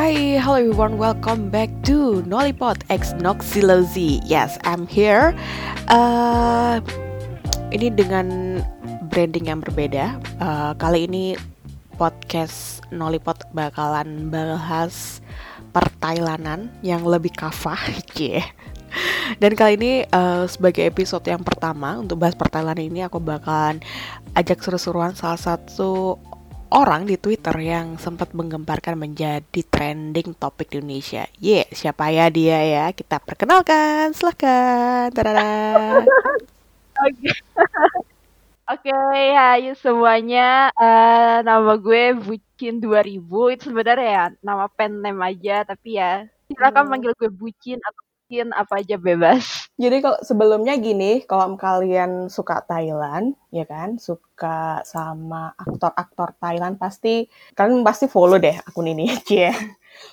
Hi, hello everyone. Welcome back to Nollypod X Noxilozy. Yes, I'm here. Uh, ini dengan branding yang berbeda. Uh, kali ini podcast Nollypod bakalan bahas pertailanan yang lebih kafah, yeah. Dan kali ini uh, sebagai episode yang pertama untuk bahas pertailanan ini aku bakalan ajak seru-seruan salah satu orang di Twitter yang sempat menggemparkan menjadi trending topik di Indonesia. Ye, yeah, siapa ya dia ya? Kita perkenalkan, silahkan. Oke. Oke, okay, hai semuanya. Uh, nama gue Bucin 2000. Itu sebenarnya ya nama pen name aja, tapi ya silakan hmm. manggil gue Bucin atau bikin apa aja bebas. Jadi kalau sebelumnya gini, kalau kalian suka Thailand, ya kan, suka sama aktor-aktor Thailand pasti kalian pasti follow deh akun ini, cie.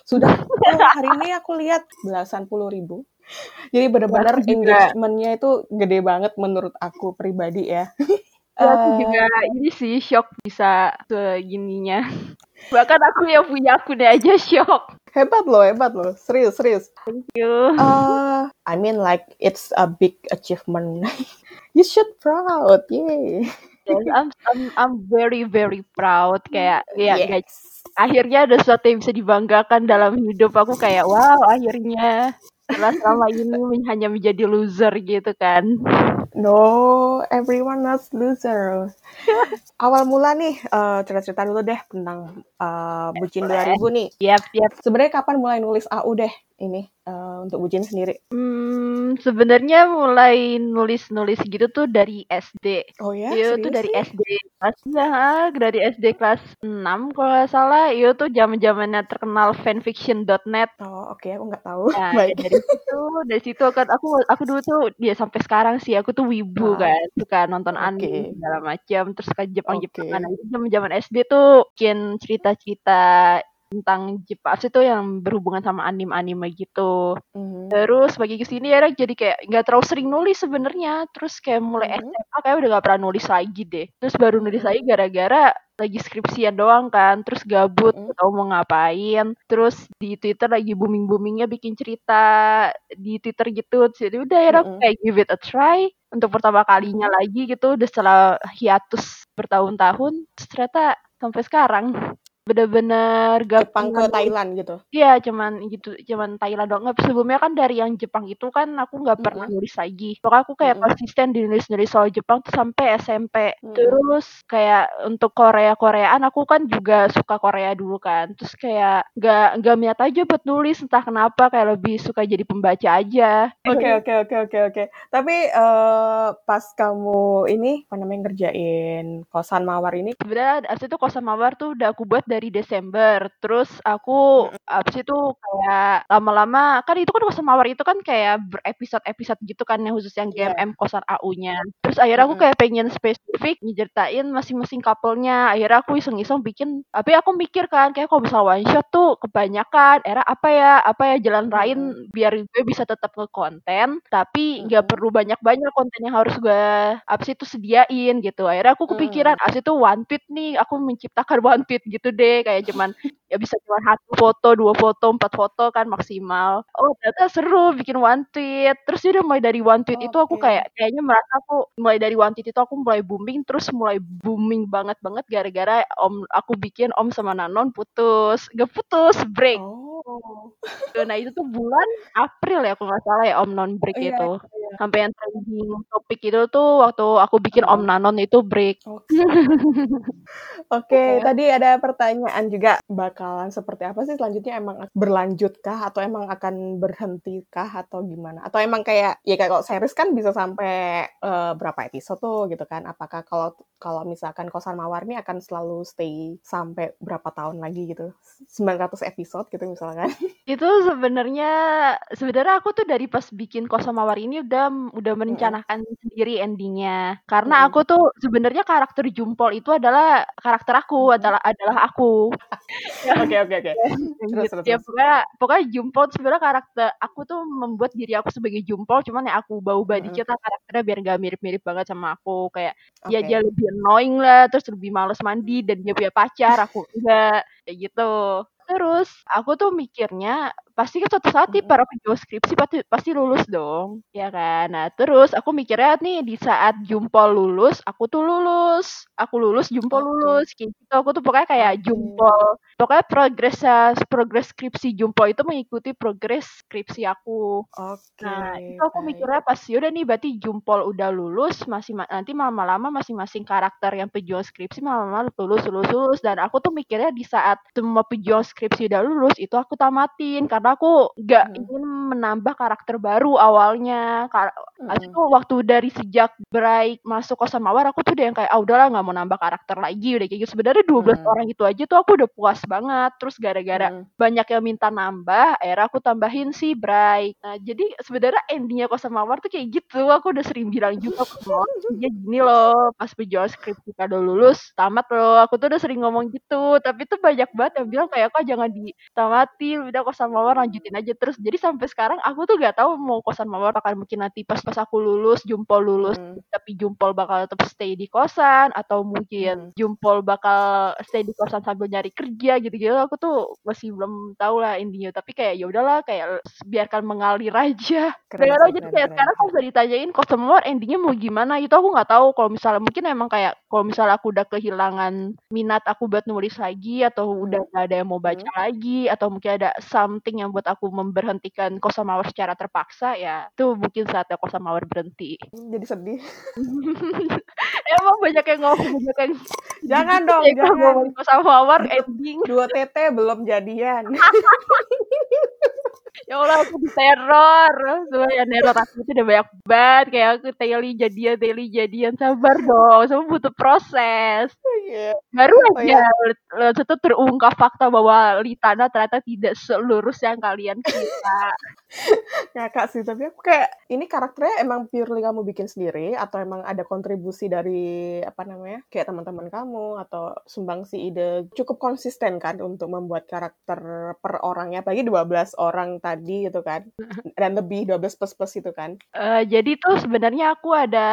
Sudah hari ini aku lihat belasan puluh ribu. Jadi benar-benar engagementnya itu gede banget menurut aku pribadi ya. Ya, aku juga ini sih shock bisa segininya. Bahkan aku yang punya akunnya aja shock. Hebat loh, hebat loh. Serius, serius. Thank you. Uh, I mean like it's a big achievement. you should proud. Yay. Yes, I'm, I'm I'm very very proud kayak ya yes. guys. Akhirnya ada sesuatu yang bisa dibanggakan dalam hidup aku kayak wow akhirnya setelah selama ini hanya menjadi loser gitu kan. No, everyone was loser. Awal mula nih, uh, cerita-cerita dulu deh tentang uh, Bucin 2000 nih. Yap, yap. Sebenarnya kapan mulai nulis AU deh ini uh, untuk Bucin sendiri? Hmm, sebenarnya mulai nulis-nulis gitu tuh dari SD. Oh ya? Iya tuh dari SD. Kelas ya, dari SD kelas 6 kalau nggak salah. Iya tuh zaman-zamannya terkenal fanfiction.net. Oh, oke, okay. aku nggak tahu. Nah, Baik. dari situ, dari situ aku aku dulu tuh dia sampai sekarang sih aku tuh wibu nah. kan suka nonton okay. anime segala macam terus suka Jepang-Jepangan okay. nah, itu zaman SD tuh bikin cerita-cerita tentang Jepang itu yang berhubungan sama anime-anime gitu. Mm. Terus bagi ke sini ya jadi kayak nggak terlalu sering nulis sebenarnya. Terus kayak mulai mm. SMA kayak udah gak pernah nulis lagi deh. Terus baru nulis lagi gara-gara lagi skripsian doang kan, terus gabut mm. tau mau ngapain. Terus di Twitter lagi booming-boomingnya bikin cerita di Twitter gitu. Jadi udah ya mm. kayak give it a try untuk pertama kalinya lagi gitu udah setelah hiatus bertahun-tahun ternyata sampai sekarang bener-bener Jepang ke Thailand gitu? Iya cuman gitu cuman Thailand doang. Nggak sebelumnya kan dari yang Jepang itu kan aku nggak pernah mm -hmm. nulis lagi. Pokoknya aku kayak mm -hmm. konsisten di nulis nulis soal Jepang tuh sampai SMP mm -hmm. terus kayak untuk Korea Koreaan aku kan juga suka Korea dulu kan. Terus kayak nggak nggak niat aja buat nulis entah kenapa kayak lebih suka jadi pembaca aja. Oke oke oke oke oke. Tapi uh, pas kamu ini apa namanya ngerjain kosan mawar ini? Sebenarnya asli itu kosan mawar tuh udah aku buat dari dari Desember. Terus aku abis itu kayak lama-lama kan itu kan kosan mawar itu kan kayak berepisode-episode gitu kan yang khusus yang GMM yeah. kosan AU-nya. Terus akhirnya aku kayak pengen spesifik nyeritain masing-masing couple-nya. Akhirnya aku iseng-iseng bikin tapi aku mikir kan kayak kalau misal one shot tuh kebanyakan era apa ya apa ya jalan lain biar gue bisa tetap ngekonten tapi nggak perlu banyak-banyak konten yang harus gue abis itu sediain gitu. Akhirnya aku kepikiran abis itu one tweet nih aku menciptakan one tweet gitu deh kayak cuman ya bisa cuma satu foto, dua foto, empat foto kan maksimal. Oh ternyata seru bikin one tweet. Terus udah mulai dari one tweet okay. itu aku kayak kayaknya merasa aku mulai dari one tweet itu aku mulai booming terus mulai booming banget banget gara-gara om aku bikin om sama Nanon putus, gak putus break. Oh. Nah itu tuh bulan April ya aku nggak salah ya om non break oh, itu. Iya. Sampai yang trending topik itu tuh waktu aku bikin om Nanon itu break. Oke, okay. okay, okay. tadi ada pertanyaan juga bakalan seperti apa sih selanjutnya emang berlanjutkah atau emang akan berhentikah atau gimana? Atau emang kayak ya kayak kalau series kan bisa sampai uh, berapa episode tuh gitu kan? Apakah kalau kalau misalkan Kosan Mawar ini akan selalu stay sampai berapa tahun lagi gitu? 900 episode gitu misalkan. Itu sebenarnya sebenarnya aku tuh dari pas bikin Kosan Mawar ini udah udah merencanakan mm. sendiri endingnya. Karena mm. aku tuh sebenarnya karakter Jumpol itu adalah karakter aku, adalah adalah aku. Oke oke oke. Gitu. Ya pokoknya pokoknya Jumpol sebenarnya karakter aku tuh membuat diri aku sebagai Jumpol cuman ya aku ubah-ubah dikit lah karakternya biar gak mirip-mirip banget sama aku kayak okay. ya dia lebih annoying lah terus lebih males mandi dan dia punya pacar aku enggak kayak gitu terus aku tuh mikirnya pasti kan suatu saat nih para pejuang skripsi pasti pasti lulus dong, ya kan? Nah, terus aku mikirnya nih di saat Jumpol lulus, aku tuh lulus. Aku lulus, Jumpol Oke. lulus, kayak gitu. Aku tuh pokoknya kayak Oke. Jumpol pokoknya progresnya progres skripsi Jumpol itu mengikuti progres skripsi aku. Oke, Nah, itu aku mikirnya pas ya udah nih berarti Jumpol udah lulus, masih ma nanti lama-lama masing-masing karakter yang pejuang skripsi lama-lama lulus lulus lulus dan aku tuh mikirnya di saat semua pejuang skripsi udah lulus, itu aku tamatin karena aku nggak Mhm. ingin menambah karakter baru awalnya. Kar itu waktu dari sejak break masuk Kosan Mawar, aku tuh udah yang kayak, "Ah, udahlah nggak mau nambah karakter lagi," udah kayak gitu. Sebenarnya 12 Mhm. orang itu aja tuh aku udah puas banget. Terus gara-gara Mhm. banyak yang minta nambah, akhirnya aku tambahin si Bray. Nah, jadi sebenarnya ending-nya Kosan Mawar tuh kayak gitu. Aku udah sering bilang juga "Ending-nya gini loh, pas pejuang skripsi pada lulus, tamat loh." Aku tuh udah sering ngomong gitu. Tapi tuh banyak banget yang bilang kayak, "Kak, jangan ditamatin, udah Kosan Mawar lanjutin aja terus." Jadi sampai sekarang aku tuh nggak tahu mau Kosan Mawar akan mungkin nanti pas pas aku lulus, Jumpol lulus, Mhm. tapi Jumpol bakal tetap stay di kosan atau mungkin Mhm. Jumpol bakal stay di kosan sambil nyari kerja gitu-gitu. Aku tuh masih belum tahu lah ending-nya. Tapi kayak ya udahlah kayak biarkan mengalir aja. Keren sih, jadi keren kayak keren sekarang kalau keren. bisa ditanyain Kosan Mawar ending-nya mau gimana, itu aku nggak tahu. Kalau misalnya mungkin emang kayak kalau misalnya aku udah kehilangan minat aku buat nulis lagi atau udah Mhm. nggak ada yang mau baca Mhm. lagi atau mungkin ada something yang buat aku memberhentikan Kosan Mawar secara terpaksa, ya itu mungkin saatnya Kosan Mawar berhenti. Jadi sedih. Emang banyak yang ngomong, banyak yang Jangan dong, ya jangan. ngomongin Kosan Mawar Dua ending. dua tete belum jadian. Ya Allah, aku diteror. Sebenarnya neror aku itu udah banyak banget. Kayak aku Teli jadian, Teli jadian. Sabar dong, semua butuh proses. Iya. Baru Oh, aja itu terungkap fakta bahwa Litana ternyata tidak selurus yang kalian kira. Ngakak sih, tapi aku kayak ini karakternya emang purely kamu bikin sendiri atau emang ada kontribusi dari apa namanya, kayak teman-teman kamu atau sumbangsi ide cukup konsisten kan untuk membuat karakter per orangnya, apalagi 12 orang tadi gitu kan, dan lebih 12 plus-plus itu kan? Eee, jadi tuh sebenarnya aku ada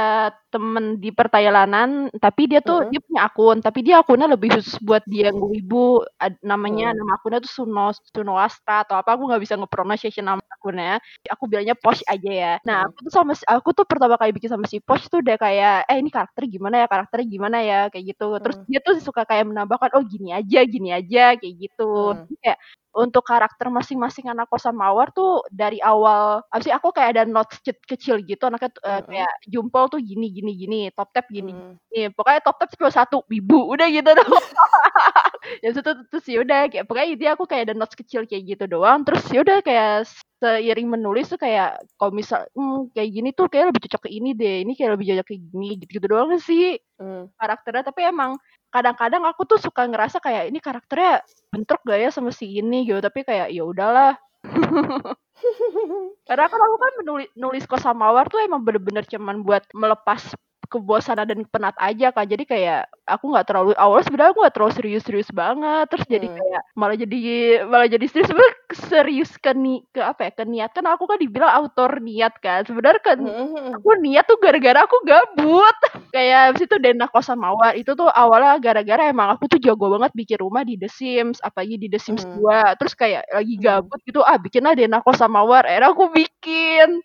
temen di pertailanan, tapi dia tuh Mhm. dia punya akun, tapi dia akunnya lebih khusus buat dia yang wibu, ad namanya Mhm. nama akunnya tuh Suno Sunoastra atau apa, aku nggak bisa nge-pronunciation nama akunnya. Aku bilangnya Posh aja ya. Nah, Mhm. aku tuh sama si aku tuh pertama kali bikin sama si Posh tuh udah kayak, "Eh, ini karakter gimana ya karakternya gimana ya?" Kayak gitu. Terus Mhm. dia tuh suka kayak menambahkan, "Oh, gini aja gini aja," kayak gitu. Jadi kayak untuk karakter masing-masing anak Kosan Mawar tuh dari awal sih, aku kayak ada notes kecil gitu anaknya tuh, eee, Mhm. kayak Jumpol tuh gini gini gini, Top Tap gini Mmm. gini. Pokoknya Top Tap cuma 1, wibu, udah gitu doang. Yang itu terus ya udah kayak pokoknya intinya aku kayak ada notes kecil kayak gitu doang. Terus ya udah kayak seiring menulis tuh kayak kalau misal, mmm, kayak gini tuh kayaknya lebih cocok ke ini deh, ini kayak lebih cocok ke gini, gitu-gitu doang sih Mmm. karakternya. Tapi emang kadang-kadang aku tuh suka ngerasa kayak ini karakternya bentrok gak ya sama si ini gitu, tapi kayak ya udahlah. Karena kan aku kan menuli nulis Kosan Mawar tuh emang bener-bener cuman buat melepas kebosanan dan penat aja Kak. Jadi kayak aku nggak terlalu awalnya sebenarnya aku nggak terlalu serius-serius banget, terus jadi Mmm. kayak malah jadi malah jadi serius sebenarnya serius ke ni ke apa ya, ke niat. Kan aku kan dibilang autor niat kan, sebenarnya kan mhm. aku niat tuh gara-gara aku gabut. Kayak habis itu Denah Kosan Mawar, itu tuh awalnya gara-gara emang aku tuh jago banget bikin rumah di The Sims, apalagi di The Sims Mmm. 2. Terus kayak lagi gabut gitu, "Ah, bikinlah Denah Kosan Mawar." Akhirnya aku bikin.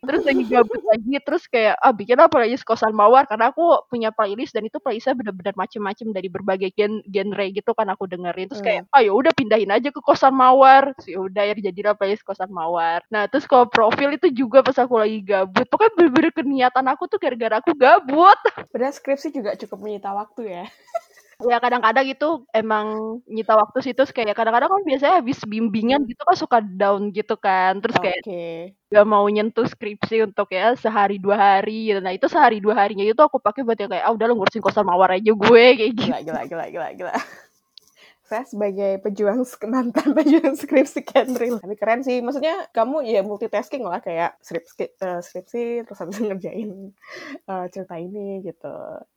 Terus lagi gabut lagi, terus kayak, "Ah, bikinlah playlist Kosan Mawar." Karena aku punya playlist dan itu playlist-nya bener-bener macem-macem dari berbagai gen genre gitu kan aku dengerin. Terus kayak, Mmm. "Ah, ya udah pindahin aja ke Kosan Mawar." Terus ya udah akhirnya jadilah playlist Kosan Mawar. Nah, terus kalau profil itu juga pas aku lagi gabut, pokoknya bener-bener keniatan aku tuh gara-gara aku gabut. Padahal skripsi juga cukup menyita waktu ya? Ya kadang-kadang itu emang nyita waktu sih, terus kayak kadang-kadang kan biasanya habis bimbingan gitu kan suka down gitu kan, terus kayak Oke. nggak mau nyentuh skripsi untuk ya sehari 2 hari gitu. Nah, itu sehari 2 harinya itu aku pakai buat yang kayak, "Ah, udahlah ngurusin Kosan Mawar aja gue," kayak gitu. Gila gila gila gila gila. Saya sebagai pejuang mantan pejuang skripsi Kenril. Tapi keren sih, maksudnya kamu ya multitasking lah kayak skripski eee, skripsi terus habis itu ngerjain, eee, cerita ini gitu.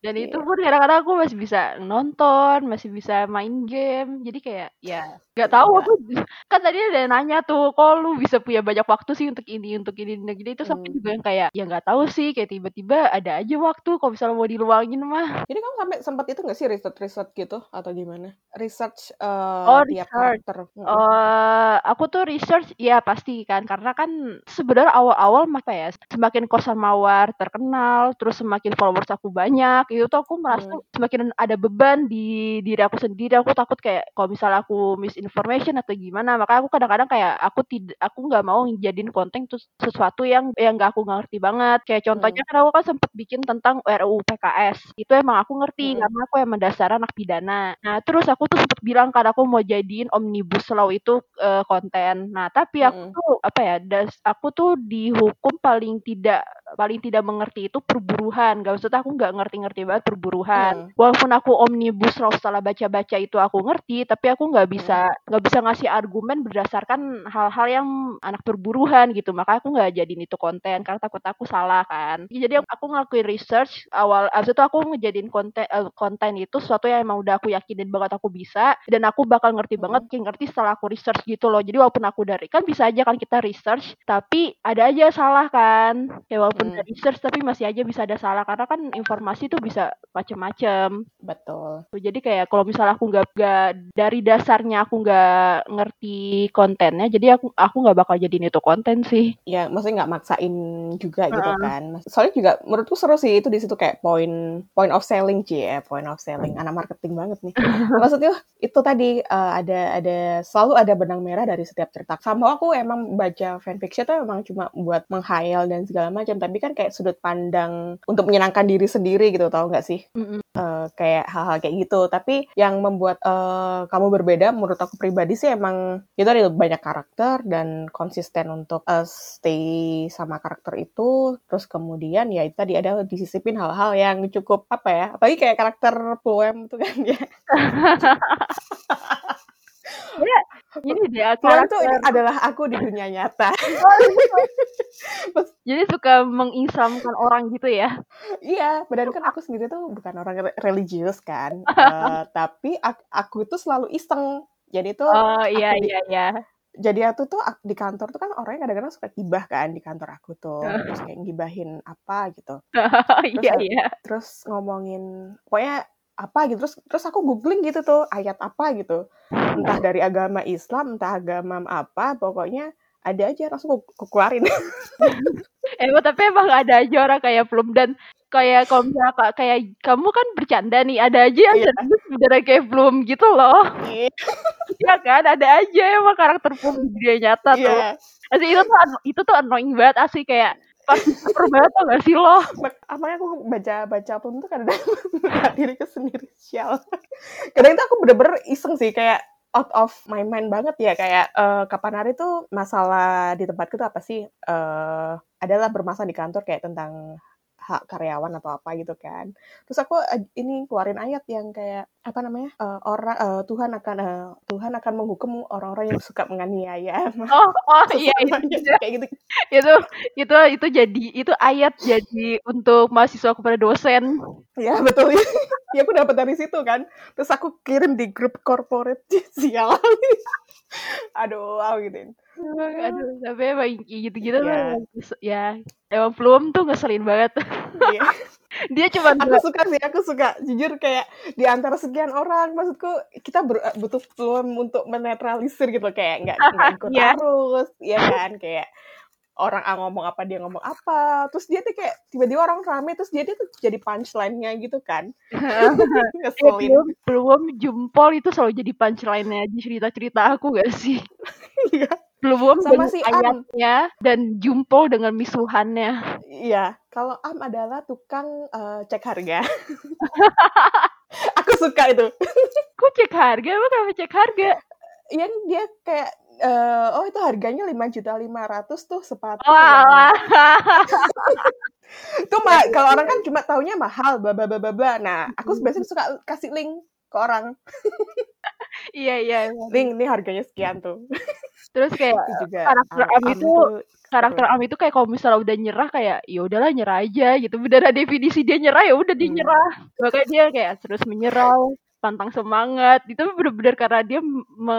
Dan itu Iya. pun kadang-kadang aku masih bisa nonton, masih bisa main game. Jadi kayak ya nggak tahu Gila. aku kan tadi ada yang nanya tuh, "Kok lu bisa punya banyak waktu sih untuk ini untuk ini untuk ini?" Terus aku Mmm. juga yang kayak, ya nggak tahu sih, kayak tiba-tiba ada aja waktu kalau misalnya mau diluangin mah. Jadi kamu sampai sempet itu nggak sih research-research gitu atau gimana? Research research uh, Oh, tiap research. karakter? Eh, aku tuh research ya pasti kan karena kan sebenarnya awal-awal apa ya semakin kosan mawar terkenal terus semakin followers aku banyak itu tuh aku merasa Hmm. semakin ada beban di diri aku sendiri aku takut kayak kalau misalnya aku misinformation atau gimana makanya aku kadang-kadang kayak aku tidak aku nggak mau jadiin konten tuh sesuatu yang yang nggak aku ngerti banget kayak contohnya kan aku kan sempet bikin tentang RUU PKS itu emang aku ngerti Mm-mm. karena aku emang dasar anak pidana nah terus aku tuh sempet bilang kan aku mau jadiin omnibus law itu eh, konten nah tapi aku Mm-mm. tuh apa ya das aku tuh dihukum paling tidak paling tidak mengerti itu perburuhan. Gak maksudnya aku nggak ngerti-ngerti banget perburuhan. Hmm. walaupun aku omnibus law setelah baca-baca itu aku ngerti tapi aku nggak bisa nggak bisa ngasih argumen berdasarkan hal-hal yang anak perburuhan gitu. Maka aku nggak jadiin itu konten karena takut aku salah kan. Jadi aku ngelakuin research awal abis itu aku ngejadiin konten eh, konten itu sesuatu yang emang udah aku yakinin banget aku bisa dan aku bakal ngerti Hmm. banget kayak ngerti setelah aku research gitu loh. Jadi walaupun aku dari kan bisa aja kan kita research tapi ada aja salah kan. Kayak walaupun Hmm. udah research tapi masih aja bisa ada salah karena kan informasi tuh bisa macem-macem Betul. jadi kayak kalau misalnya aku nggak nggak dari dasarnya aku nggak ngerti kontennya jadi aku aku nggak bakal jadiin itu konten sih Ya, maksudnya nggak maksain juga gitu kan. Soalnya juga menurutku seru sih itu di situ kayak point point of selling sih ya, point of selling. Anak marketing banget nih. Maksudnya itu tadi eh, ada ada selalu ada benang merah dari setiap cerita. Sama aku emang baca fanfiction tuh emang cuma buat menghayal dan segala macam, tapi kan kayak sudut pandang untuk menyenangkan diri sendiri gitu, tau nggak sih? Mm-mm. Eh, kayak hal-hal kayak gitu. Tapi yang membuat eh, kamu berbeda, menurut aku pribadi sih emang itu ada banyak karakter dan konsisten untuk eh, stay sama karakter itu. Terus kemudian ya itu tadi ada disisipin hal-hal yang cukup apa ya? Apalagi kayak karakter poem itu kan ya. ini dia itu karakter adalah aku di dunia nyata. jadi suka mengislamkan orang gitu ya Iya, padahal kan aku sendiri tuh bukan orang re- religius kan. Eh, tapi aku, aku tuh selalu iseng. Jadi tuh oh iya di iya iya jadi aku tuh di kantor tuh kan orangnya kadang-kadang suka gibah kan di kantor aku tuh terus kayak gibahin apa gitu iya Terus, iya terus ngomongin pokoknya apa gitu. Terus terus aku googling gitu tuh ayat apa gitu. Entah dari agama Islam entah agama apa pokoknya ada aja langsung aku, aku keluarin. Emang tapi emang ada aja orang kayak belum dan kayak kalau misalnya ka- kayak kamu kan bercanda nih ada aja yang Iya. serius beneran kayak belum gitu loh. Iya, Iya kan ada aja emang karakter belum di dunia nyata tuh. Iya. Asli itu tuh itu tuh annoying banget asli kayak pas tau gak sih lo makanya aku baca baca pun tuh kadang diriku sendiri sial. Kadang itu aku bener-bener iseng sih kayak out of my mind banget ya kayak eh, kapan hari tuh masalah di tempatku tuh apa sih? Eh adalah bermasalah di kantor kayak tentang hak karyawan atau apa gitu kan terus aku eh, ini keluarin ayat yang kayak apa namanya eh, orang eh, Tuhan akan eh, Tuhan akan menghukum orang-orang yang suka menganiaya oh oh iya itu sesamanya kayak gitu itu itu itu jadi itu ayat jadi untuk mahasiswa kepada dosen Ya betul. ya aku dapat dari situ kan. Terus aku kirim di grup corporate sial. Aduh, aku gituin. aduh tapi emang kayak gitu-gitu tuh Ya. emang kes- ya emang belum tuh ngeselin banget Iya. dia cuma aku suka sih, aku suka jujur kayak di antara sekian orang, maksudku kita ber- butuh peluang untuk menetralisir gitu kayak nggak ikut Iya. arus, ya kan kayak orang A ngomong apa dia ngomong apa, terus dia tuh kayak tiba-tiba orang rame terus dia tuh jadi punchline-nya gitu kan, Ya, ngeselin. belum belum jempol itu selalu jadi punchline-nya di cerita-cerita aku gak sih Iya. Belum Sama si Am. ayatnya dan jumpol dengan misuhannya Iya, kalau Am adalah tukang eh, cek harga. aku suka itu. kok cek harga emang kenapa cek harga Yang dia kayak eh, oh itu harganya lima juta lima ratus tuh sepatu. oh. Itu mah kalau orang kan cuma taunya mahal bla bla bla bla bla. Nah, aku biasanya suka kasih link ke orang. iya iya emang. Link nih harganya sekian tuh. terus kayak Itu juga karakter Am- itu karakter. Am itu kayak kalau misalnya udah nyerah kayak ya udahlah nyerah aja gitu beneran definisi dia nyerah ya udah dia Hmm. nyerah makanya dia kayak terus menyerah pantang semangat itu bener-bener karena dia me,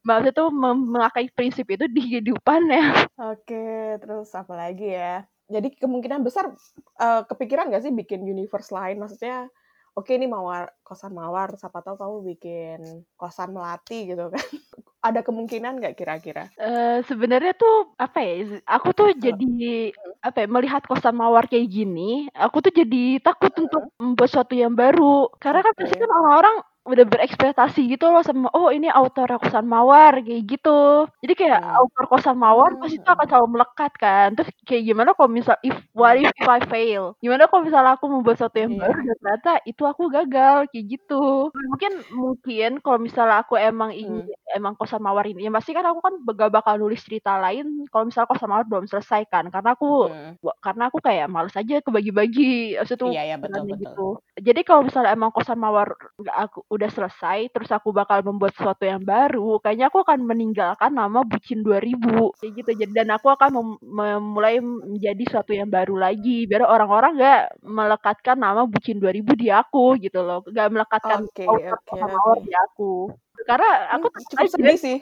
maksudnya tuh mem- memakai prinsip itu di kehidupannya Oke, terus apa lagi ya? Jadi kemungkinan besar eh, kepikiran gak sih bikin universe lain? Maksudnya oke ini mawar kosan mawar siapa tahu kamu bikin kosan melati gitu kan ada kemungkinan nggak kira-kira? Uh, sebenarnya tuh apa ya aku tuh jadi apa ya, melihat kosan mawar kayak gini aku tuh jadi takut untuk membuat sesuatu yang baru. Karena kan pasti kan orang-orang udah berekspektasi gitu loh sama oh ini autor kosan mawar kayak gitu. Jadi kayak hmm. autor kosan mawar pasti itu akan selalu melekat kan. Terus kayak gimana kalau misal if what if, if I fail? Gimana kalau misal aku membuat sesuatu yang baru dan ternyata itu aku gagal kayak gitu. Mungkin mungkin kalau misalnya aku emang ingin hmm. emang kosan mawar ini ya pasti kan aku kan gak bakal nulis cerita lain kalau misalnya kosan mawar belum selesai kan. Karena aku hmm. karena aku kayak males aja kebagi-bagi. Itu iya, iya, betul, betul. gitu jadi kalau misalnya emang kosan mawar nggak aku udah selesai terus aku bakal membuat sesuatu yang baru kayaknya aku akan meninggalkan nama bucin 2000 kayak gitu. Jadi dan aku akan mem memulai menjadi sesuatu yang baru lagi biar orang-orang gak melekatkan nama bucin 2000 di aku gitu loh. Gak melekatkan okay, okay, okay. di aku karena aku hmm, cukup sedih sih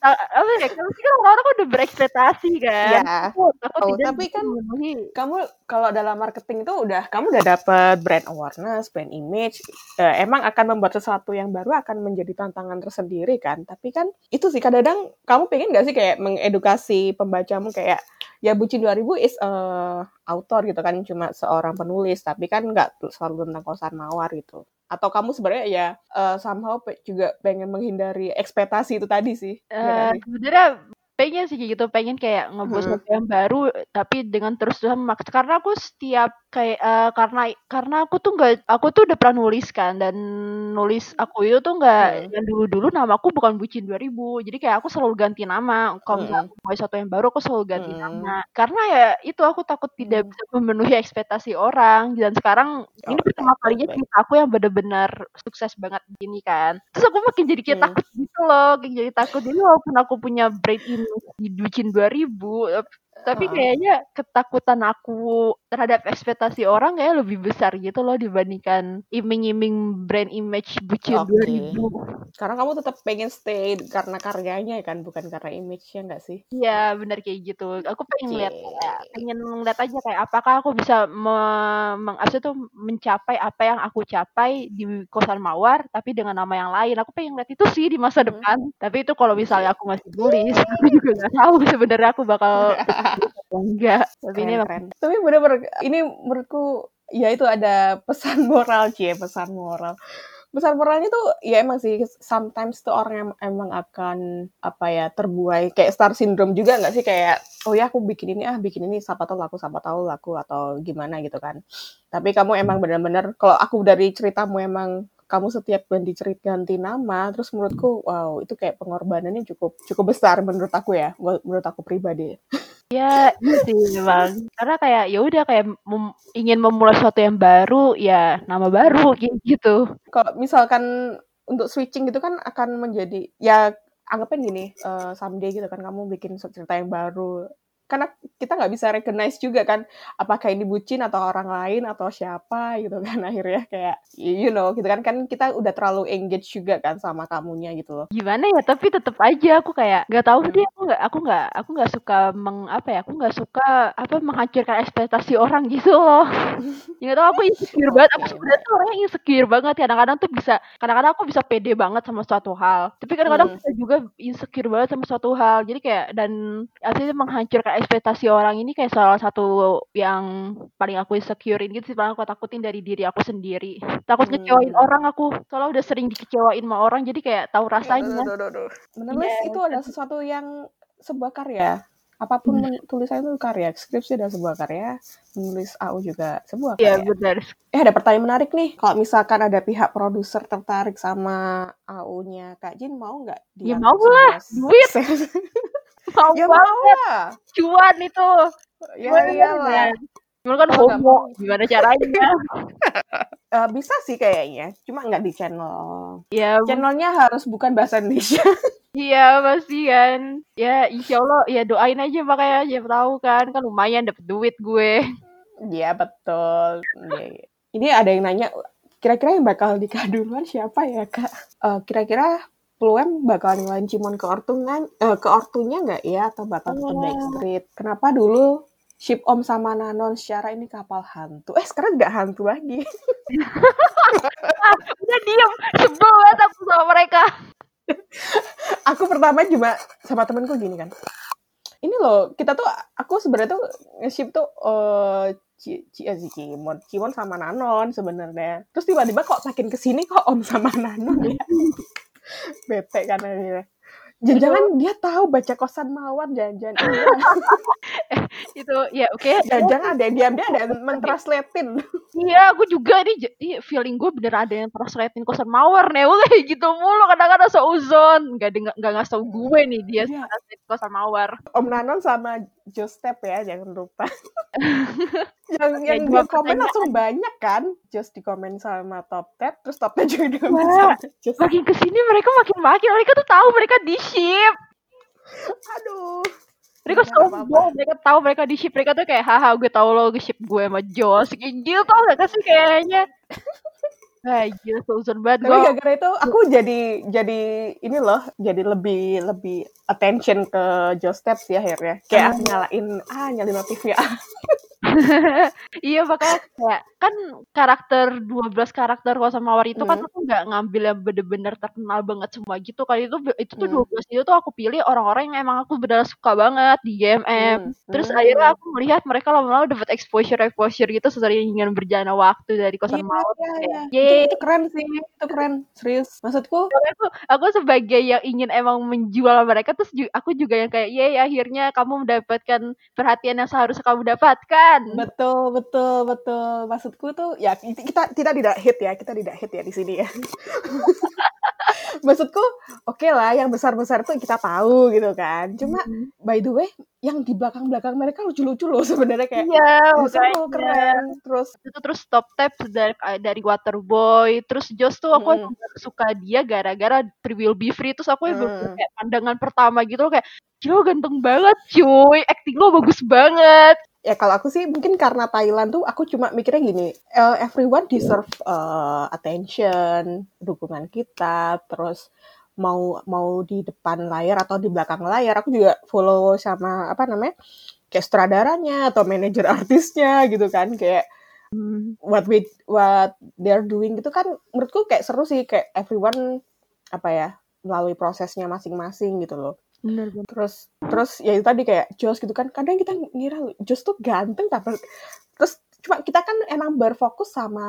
apa ya kan orang-orang udah berekspektasi kan ya. aku, oh, tapi kan memenuhi. kamu kalau dalam marketing itu udah kamu udah dapet brand awareness brand image eh, emang akan membuat sesuatu yang baru akan menjadi tantangan tersendiri kan tapi kan itu sih kadang-kadang kamu pengen gak sih kayak mengedukasi pembacamu kayak ya Bucin 2000 is uh, author gitu kan cuma seorang penulis tapi kan nggak selalu tentang kosan mawar gitu. Atau kamu sebenarnya ya uh, somehow juga pengen menghindari ekspektasi itu tadi sih uh, sebenarnya pengen sih gitu pengen kayak ngebuat hmm. yang baru tapi dengan terus terusan maks karena aku setiap kayak uh, karena karena aku tuh nggak aku tuh udah pernah nulis kan dan nulis aku itu tuh nggak hmm. yang dulu dulu nama aku bukan bucin 2000 jadi kayak aku selalu ganti nama kalau misalnya aku mau sesuatu yang baru aku selalu ganti hmm. nama karena ya itu aku takut tidak bisa memenuhi ekspektasi orang dan sekarang oh, ini pertama kalinya cerita aku yang benar-benar sukses banget gini kan terus aku makin jadi kayak hmm. takut gitu loh kayak jadi takut jadi walaupun aku punya brain in dibikin 2000 tapi kayaknya ketakutan aku terhadap ekspektasi orang kayak lebih besar gitu loh dibandingkan iming-iming brand image bucin okay. 2000. Karena kamu tetap pengen stay karena karyanya kan, bukan karena image-nya enggak sih? Iya, benar kayak gitu. Aku pengen okay. lihat pengen ngeliat aja kayak apakah aku bisa me meng tuh mencapai apa yang aku capai di kosan mawar tapi dengan nama yang lain. Aku pengen lihat itu sih di masa hmm. depan. Hmm. Tapi itu kalau misalnya aku masih nulis, aku juga nggak tahu sebenarnya aku bakal enggak tapi keren, ini keren. tapi bener-bener ini menurutku ya itu ada pesan moral sih pesan moral. Pesan moralnya tuh ya emang sih sometimes tuh orang yang emang akan apa ya terbuai. Kayak star syndrome juga nggak sih? Kayak oh ya aku bikin ini ah bikin ini siapa tahu laku siapa tahu laku atau gimana gitu kan. Tapi kamu emang benar-benar kalau aku dari ceritamu emang kamu setiap ganti cerita ganti nama terus menurutku wow itu kayak pengorbanannya cukup cukup besar menurut aku ya menurut aku pribadi Ya, iya sih memang. Karena kayak ya udah kayak mem ingin memulai sesuatu yang baru, ya nama baru gitu. Kalau misalkan untuk switching gitu kan akan menjadi ya anggapnya gini, uh, someday gitu kan kamu bikin cerita yang baru, karena kita nggak bisa recognize juga kan apakah ini bucin atau orang lain atau siapa gitu kan akhirnya kayak you know gitu kan. Kan kita udah terlalu engage juga kan sama kamunya gitu loh. Gimana ya tapi tetap aja aku kayak nggak tahu hmm. dia aku nggak aku nggak aku nggak suka meng apa ya aku nggak suka apa menghancurkan ekspektasi orang gitu loh. Nggak tahu aku insecure banget. Aku sebenarnya tuh orangnya insecure banget. Kadang-kadang tuh bisa kadang-kadang aku bisa pede banget sama suatu hal. Tapi kadang-kadang hmm. bisa juga insecure banget sama suatu hal. Jadi kayak dan artinya menghancurkan ekspektasi orang ini kayak salah satu yang paling aku insecurein gitu sih paling aku takutin dari diri aku sendiri. Takut hmm. ngecewain orang aku soalnya udah sering dikecewain sama orang jadi kayak tahu rasanya. aduh, aduh, aduh. menulis yeah. itu adalah sesuatu yang sebuah karya. Apa pun hmm. tulisan itu karya skripsi adalah sebuah karya menulis AU juga sebuah iya, karya. yeah, benar. Eh ada pertanyaan menarik nih. Kalau misalkan ada pihak produser tertarik sama AU-nya Kak Jin mau nggak ya mau lah. duit mau ya banget lah. cuan itu ya iyalah Cuma kan oh, homo, gimana caranya? uh, bisa sih kayaknya, cuma nggak di channel. Ya, channelnya harus bukan bahasa Indonesia. iya pasti kan. Ya insya Allah, ya doain aja makanya siapa tahu kan, kan lumayan dapet duit gue. Iya betul. Iya, iya. Ini ada yang nanya, kira-kira yang bakal nikah duluan siapa ya kak? Uh, kira-kira Peluang bakal nyalain Cimon ke ortunya, uh, ke ortunya nggak ya atau bakal ke Backstreet? Kenapa dulu ship Om sama Nanon secara ini kapal hantu. Eh sekarang nggak hantu lagi. ah, udah diem, sebel banget aku sama mereka. aku pertama cuma sama temenku gini kan. Ini loh, kita tuh aku sebenarnya tuh nge-ship tuh uh, Ci, Ci, eh, Cimon, Cimon sama Nanon sebenarnya. Terus tiba-tiba kok makin ke sini kok Om sama Nanon ya. Bete kan akhirnya. Jangan-jangan dia tahu baca kosan mawar jangan-jangan. eh, itu ya oke. Okay. Jangan-jangan ada diam dia ada mentranslatein. Iya, aku juga nih feeling gue bener ada yang translatein kosan mawar nih. Kayak gitu mulu kadang-kadang seuzon. Gak nggak nggak ngasih tau gue nih dia yeah. kosan mawar. Om Nanon sama Jostep ya jangan lupa. yang yang dia komen langsung banyak kan? Just di komen sama top tab terus top tab juga di komen sama just. makin ke sini mereka makin makin mereka tuh tahu mereka di ship aduh. Mereka sombong mereka tahu mereka di ship mereka tuh kayak haha gue tahu lo ship gue sama kayak gitu tau gak sih kayaknya? Nah, gila seuzon banget Tapi gara-gara itu aku jadi jadi ini loh, jadi lebih lebih attention ke Joe Steps ya akhirnya. Kayak nyalain ah nyalain notifnya. iya makanya kayak kan karakter 12 karakter Kosan Mawar itu kan hmm. kan aku nggak ngambil yang bener-bener terkenal banget semua gitu kali itu itu tuh hmm. 12 itu tuh aku pilih orang-orang yang emang aku benar suka banget di GMM hmm. terus hmm. akhirnya aku melihat mereka lama-lama dapat exposure exposure gitu sering ingin berjalan waktu dari Kosan iya, Mawar iya, iya. Yeay. Itu, itu keren sih itu keren serius maksudku aku aku sebagai yang ingin emang menjual mereka terus aku juga yang kayak yeay akhirnya kamu mendapatkan perhatian yang seharusnya kamu dapatkan kan? Betul betul betul. Maksudku tuh ya kita kita tidak hit ya kita tidak hit ya di sini ya. Maksudku oke okay lah yang besar besar tuh kita tahu gitu kan. Cuma mm-hmm. by the way yang di belakang belakang mereka lucu lucu loh sebenarnya kayak iya seru keren. Terus itu terus top tap dari dari Waterboy. Terus Joss tuh aku mm. suka dia gara-gara Will Be Free. Terus aku mm. kayak pandangan pertama gitu loh kayak Cilo ganteng banget cuy, acting lo bagus banget ya kalau aku sih mungkin karena Thailand tuh aku cuma mikirnya gini uh, everyone deserve uh, attention dukungan kita terus mau mau di depan layar atau di belakang layar aku juga follow sama apa namanya kayak sutradaranya atau manajer artisnya gitu kan kayak hmm. what we what they're doing gitu kan menurutku kayak seru sih kayak everyone apa ya melalui prosesnya masing-masing gitu loh Bener, bener. Terus terus ya itu tadi kayak Jos gitu kan. Kadang kita ngira Jos tuh ganteng tapi terus cuma kita kan emang berfokus sama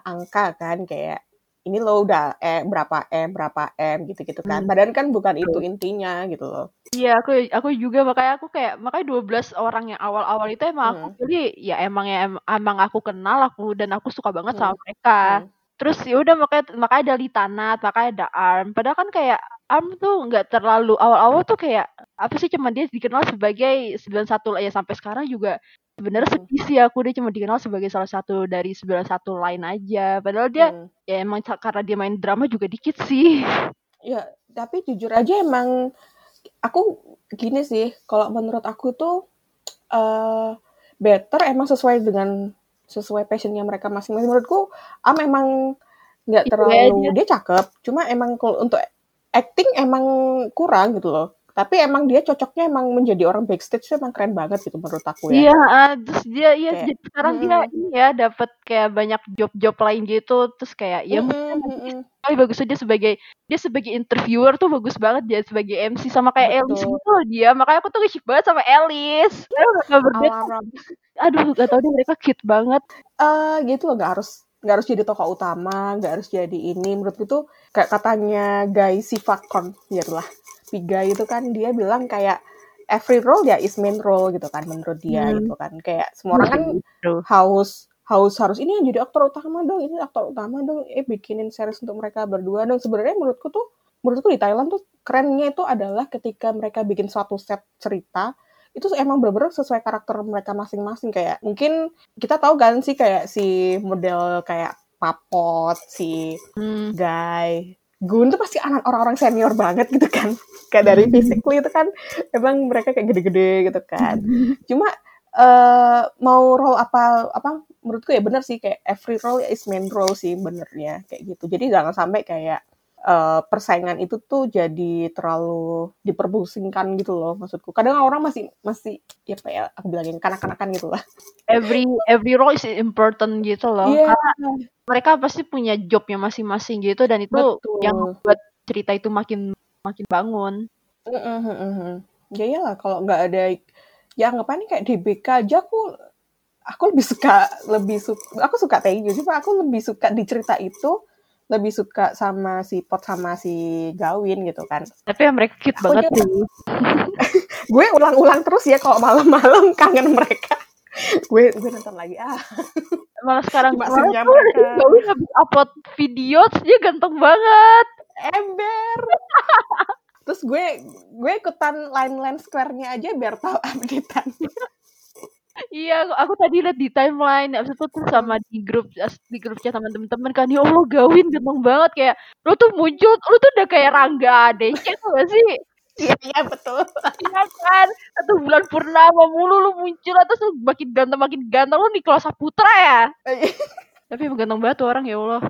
angka kan kayak ini lo udah eh berapa M berapa M gitu-gitu kan. Hmm. Padahal kan bukan itu intinya gitu loh. Iya, aku aku juga makanya aku kayak makanya 12 orang yang awal-awal itu emang hmm. aku pilih ya emang ya emang aku kenal aku dan aku suka banget hmm. sama mereka. Hmm. Terus ya udah makanya makanya ada Litanat, makanya ada Arm. Padahal kan kayak Arm tuh nggak terlalu awal-awal tuh kayak apa sih cuma dia dikenal sebagai 91 lah ya sampai sekarang juga sebenarnya hmm. sedih sih aku dia cuma dikenal sebagai salah satu dari 91 lain aja padahal dia hmm. ya emang karena dia main drama juga dikit sih ya tapi jujur aja emang aku gini sih kalau menurut aku tuh uh, better emang sesuai dengan sesuai passionnya mereka masing-masing. Menurutku Am emang nggak iya, terlalu dia cakep cuma emang kalau untuk acting emang kurang gitu loh tapi emang dia cocoknya emang menjadi orang backstage tuh emang keren banget gitu menurut aku ya. Iya, uh, terus dia iya kayak, sekarang hmm. dia ini ya dapat kayak banyak job-job lain gitu terus kayak ya hmm, hmm, hmm. bagus aja sebagai dia sebagai interviewer tuh bagus banget dia sebagai MC sama kayak Betul. Elis gitu loh dia makanya aku tuh nge banget sama Elis. Aduh, gak tau deh mereka cute banget. Eh uh, gitu loh gak harus nggak harus jadi tokoh utama, nggak harus jadi ini. Menurutku tuh kayak katanya Guy Sivakon, ya Piga itu kan dia bilang kayak every role ya is main role gitu kan menurut dia hmm. gitu kan. Kayak semua orang kan haus haus harus ini yang jadi aktor utama dong, ini aktor utama dong, eh bikinin series untuk mereka berdua dong. Sebenarnya menurutku tuh menurutku di Thailand tuh kerennya itu adalah ketika mereka bikin suatu set cerita itu emang bener-bener sesuai karakter mereka masing-masing kayak mungkin kita tahu kan sih kayak si model kayak papot si hmm. guy Gun tuh pasti anak orang-orang senior banget gitu kan kayak dari hmm. physically itu kan emang mereka kayak gede-gede gitu kan hmm. cuma uh, mau role apa apa menurutku ya bener sih kayak every role is main role sih benernya kayak gitu jadi jangan sampai kayak uh, persaingan itu tuh jadi terlalu diperbusingkan gitu loh maksudku. Kadang orang masih masih ya apa ya aku bilangin kanak-kanakan gitu lah. Every every role is important gitu loh. Iya. Karena mereka pasti punya jobnya masing-masing gitu dan itu Betul. yang membuat cerita itu makin makin bangun. Mm-mm-mm-mm. Ya iyalah kalau nggak ada ya anggapannya kayak DBK aja aku aku lebih suka lebih suka aku suka Taeju sih Pak. aku lebih suka di cerita itu lebih suka sama si Pot sama si Gawin gitu kan. Tapi yang mereka cute Aku banget. sih. gue ulang-ulang terus ya kalau malam-malam kangen mereka. Gue gue nonton lagi. Ah. Malah sekarang tuh mereka. Gawin habis upload video dia ganteng banget. ember. Terus gue gue ikutan line-line square-nya aja biar tahu updatean Iya, aku tadi lihat di timeline, abis itu tuh sama di grup di grup chat sama temen-temen kan, ya Allah Gawin ganteng banget kayak lu tuh muncul, lu tuh udah kayak Rangga Adece tuh gak sih? iya iya betul Iya kan? Satu bulan purnama mulu lu muncul, terus lu makin ganteng makin ganteng lu Nicholas Saputra ya? Tapi emang ganteng banget tuh orang ya Allah.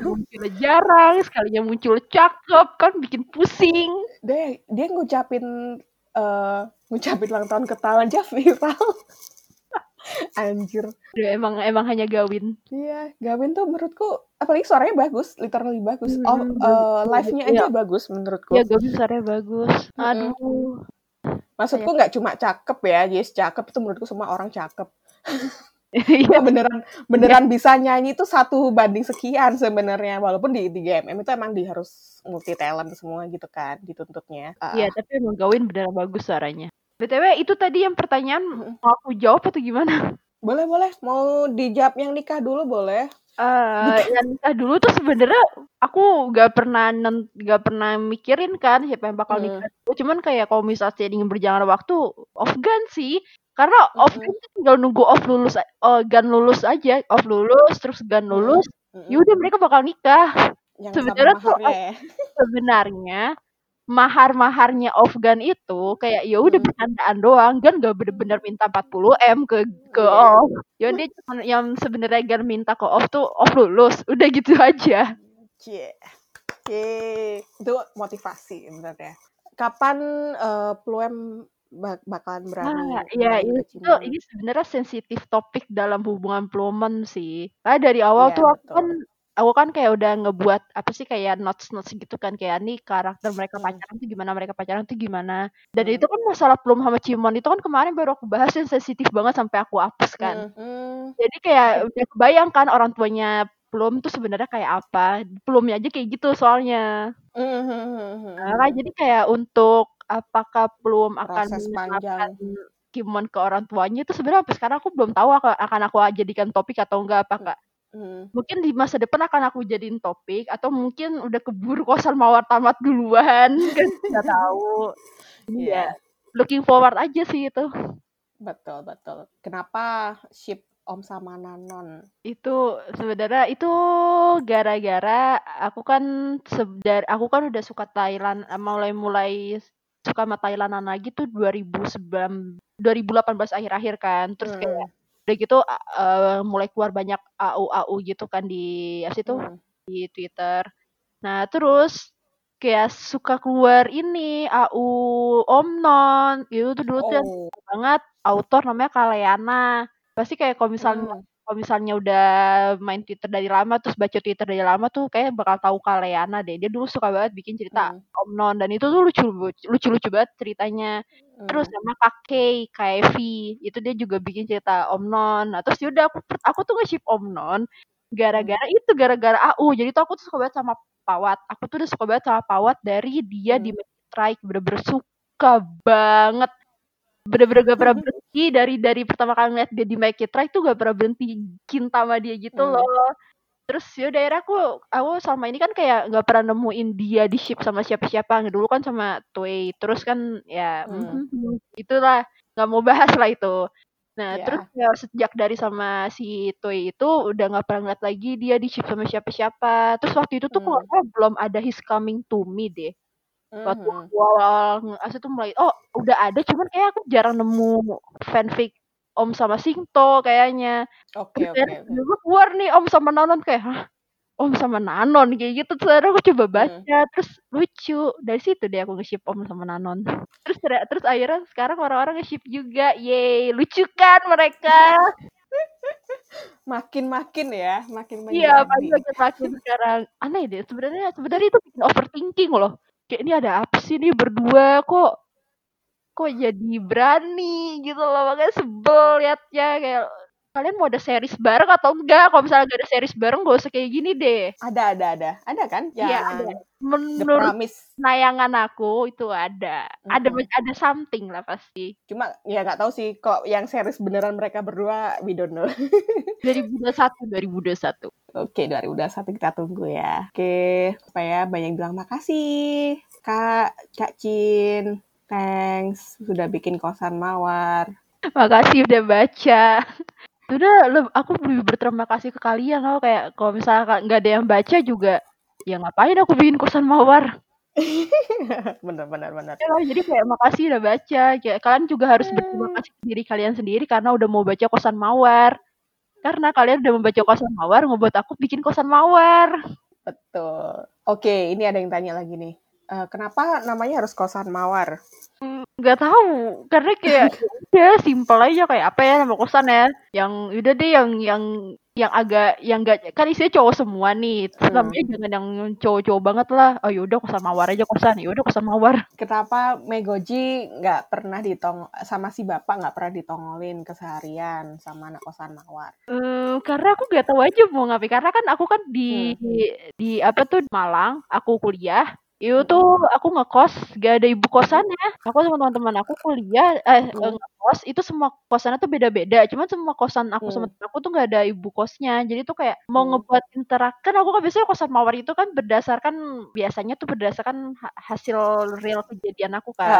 Munculnya jarang, sekalinya muncul cakep kan bikin pusing. dia dia ngucapin eh ngucapin ulang tahun ketahuan aja viral anjir Aduh, emang emang hanya Gawin. iya Gavin tuh menurutku apalagi suaranya bagus literally bagus Hmm, oh bagus. eh, live-nya aja Iya. bagus menurutku Ya Gawin suaranya bagus. Aduh. maksudku nggak cuma cakep ya yes cakep itu menurutku semua orang cakep Iya. Ya, beneran beneran bisa nyanyi itu satu banding sekian sebenarnya walaupun di di GMM itu emang di harus multi talent semua gitu kan dituntutnya Iya, tapi emang Gawin beneran bagus suaranya. BTW itu tadi yang pertanyaan mau aku jawab atau gimana? boleh boleh mau dijawab yang nikah dulu boleh Eh, yang nikah dulu tuh sebenarnya aku nggak pernah nggak pernah mikirin kan siapa yang bakal Hmm. nikah. Cuman kayak kalau misalnya ingin berjalan waktu off gun sih. Karena off Mm-mm. gun tuh tinggal nunggu off lulus oh, gun lulus aja, off lulus terus gun Hmm. lulus, Mm-mm. yaudah mereka bakal nikah. yang sebenarnya tuh ya. Sebenarnya mahar-maharnya off gun itu kayak ya udah Hmm. bercandaan doang, Gun gak bener-bener minta 40 m ke ke Iya. off. Ya dia cuma yang sebenarnya Gun minta ke off tuh off lulus, udah gitu aja. Cie. Cie. Itu motivasi sebenarnya. Kapan eh, Pluem bak- bakalan berani Ah, iya main ini itu ini sebenarnya sensitif topik dalam hubungan pluman sih. Karena dari awal Iya, tuh aku betul. kan aku kan kayak udah ngebuat apa sih kayak notes notes gitu kan kayak nih karakter mereka Hmm. pacaran tuh gimana mereka pacaran tuh gimana. Dan Hmm. itu kan masalah Plum sama Cimon itu kan kemarin baru aku bahas yang sensitif banget sampai aku hapus kan. Hmm, hmm. Jadi kayak udah kebayang kan orang tuanya Plum tuh sebenarnya kayak apa. Plumnya aja kayak gitu soalnya. Hmm, hmm, Nah, jadi kayak untuk apakah Plum akan panjang. Kimon ke orang tuanya itu sebenarnya sampai sekarang aku belum tahu akan, akan aku jadikan topik atau enggak apa enggak. Hmm. Mungkin di masa depan akan aku jadiin topik atau mungkin udah keburu kosan mawar tamat duluan kan nggak tahu. Iya, ya looking forward aja sih itu. betul betul. Kenapa ship Om sama Nanon? Itu sebenarnya itu gara-gara aku kan sebdar aku kan udah suka Thailand mulai-mulai suka sama Thailandan lagi tuh 2009 2018 akhir-akhir kan. Terus kayak Hmm, udah gitu uh, mulai keluar banyak AU AU gitu kan di apa sih itu hmm, di Twitter. Nah, terus kayak suka keluar ini AU Omnon. Itu tuh dulu tuh Oh. suka banget autor namanya Kaleana. Pasti kayak kalau misalnya Hmm. Kalau misalnya udah main Twitter dari lama terus baca Twitter dari lama tuh kayak bakal tahu Kaleana deh. Dia dulu suka banget bikin cerita Hmm. Omnon dan itu tuh lucu lucu-lucu banget ceritanya. Terus Hmm. sama Kakei, Kaevi, itu dia juga bikin cerita Omnon. Nah, terus yaudah aku aku tuh nge-ship Omnon Hmm. gara-gara itu gara-gara AU. Jadi tuh aku tuh suka banget sama Pawat. Aku tuh udah suka banget sama Pawat dari dia di Hmm. Magic Strike bener-bener suka banget. Bener-bener gak pernah berhenti dari dari pertama kali ngeliat dia di Magic Strike tuh gak pernah berhenti cinta sama dia gitu Hmm. loh. Terus ya daerah aku aku selama ini kan kayak nggak pernah nemuin dia di ship sama siapa-siapa. Dulu kan sama Toei. Terus kan ya Hmm. mhm, itulah nggak mau bahas lah itu. Nah, terus Ya. sejak dari sama si Toei itu udah nggak pernah ngeliat lagi dia di ship sama siapa-siapa. Terus waktu itu tuh kalau Hmm. nggak salah belum ada His Coming to Me deh. Waktu Mhm. aku awal nge tuh mulai oh udah ada cuman kayak aku jarang nemu fanfic Om sama Singto kayaknya. Oke Terus oke oke. tiba-tiba keluar nih Om sama Nanon. Kayak hah? Om sama Nanon? Kayak gitu terus aku coba baca hmm. terus lucu. Dari situ deh aku nge-ship Om sama Nanon. Terus terus akhirnya sekarang orang-orang nge-ship juga. Yeay lucu kan mereka? Makin makin ya makin makin iya makin makin makin sekarang. Aneh deh sebenarnya sebenarnya itu bikin overthinking loh kayak ini ada apa sih? Nih berdua kok kok jadi berani? Gitu loh makanya sebel liatnya kayak kalian mau ada series bareng atau enggak? Kalau misalnya gak ada series bareng gak usah kayak gini deh. Ada ada ada. Ada kan? Iya ada. Menurut nayangan aku itu ada. Mm -hmm. ada ada something lah pasti. Cuma ya nggak tahu sih kok yang series beneran mereka berdua we don't know. 2021 2021 Oke, 2021 kita tunggu ya. Oke, supaya banyak bilang makasih, Kak, Kak Cin. Thanks, sudah bikin kosan mawar. Makasih udah baca udah aku lebih berterima kasih ke kalian loh kayak kalau misalnya nggak ada yang baca juga ya ngapain aku bikin kosan mawar bener bener bener ya, jadi kayak makasih udah baca kayak kalian juga harus berterima hmm. kasih diri kalian sendiri karena udah mau baca kosan mawar karena kalian udah membaca kosan mawar ngebuat aku bikin kosan mawar. Betul. Oke ini ada yang tanya lagi nih uh, kenapa namanya harus kosan mawar? Nggak tahu karena kayak ya simpel aja kayak apa ya nama kosan ya. Yang udah deh yang yang yang agak yang gak kan isinya cowok semua nih. Terus hmm. namanya jangan yang cowok-cowok banget lah. Oh yaudah kosan mawar aja kosan yaudah kosan mawar. Kenapa Megoji nggak pernah ditong sama si bapak nggak pernah ditongolin keseharian sama anak kosan mawar? Hmm, karena aku nggak tahu aja mau ngapain. Karena kan aku kan di hmm. di, di apa tuh Malang aku kuliah itu tuh aku ngekos gak ada ibu kosannya. Aku sama teman-teman aku kuliah eh hmm. ngekos itu semua kosannya tuh beda-beda. Cuman semua kosan aku hmm. sama temen aku tuh gak ada ibu kosnya. Jadi tuh kayak mau hmm. ngebuat interak kan aku kan biasanya kosan mawar itu kan berdasarkan biasanya tuh berdasarkan hasil real kejadian aku kan.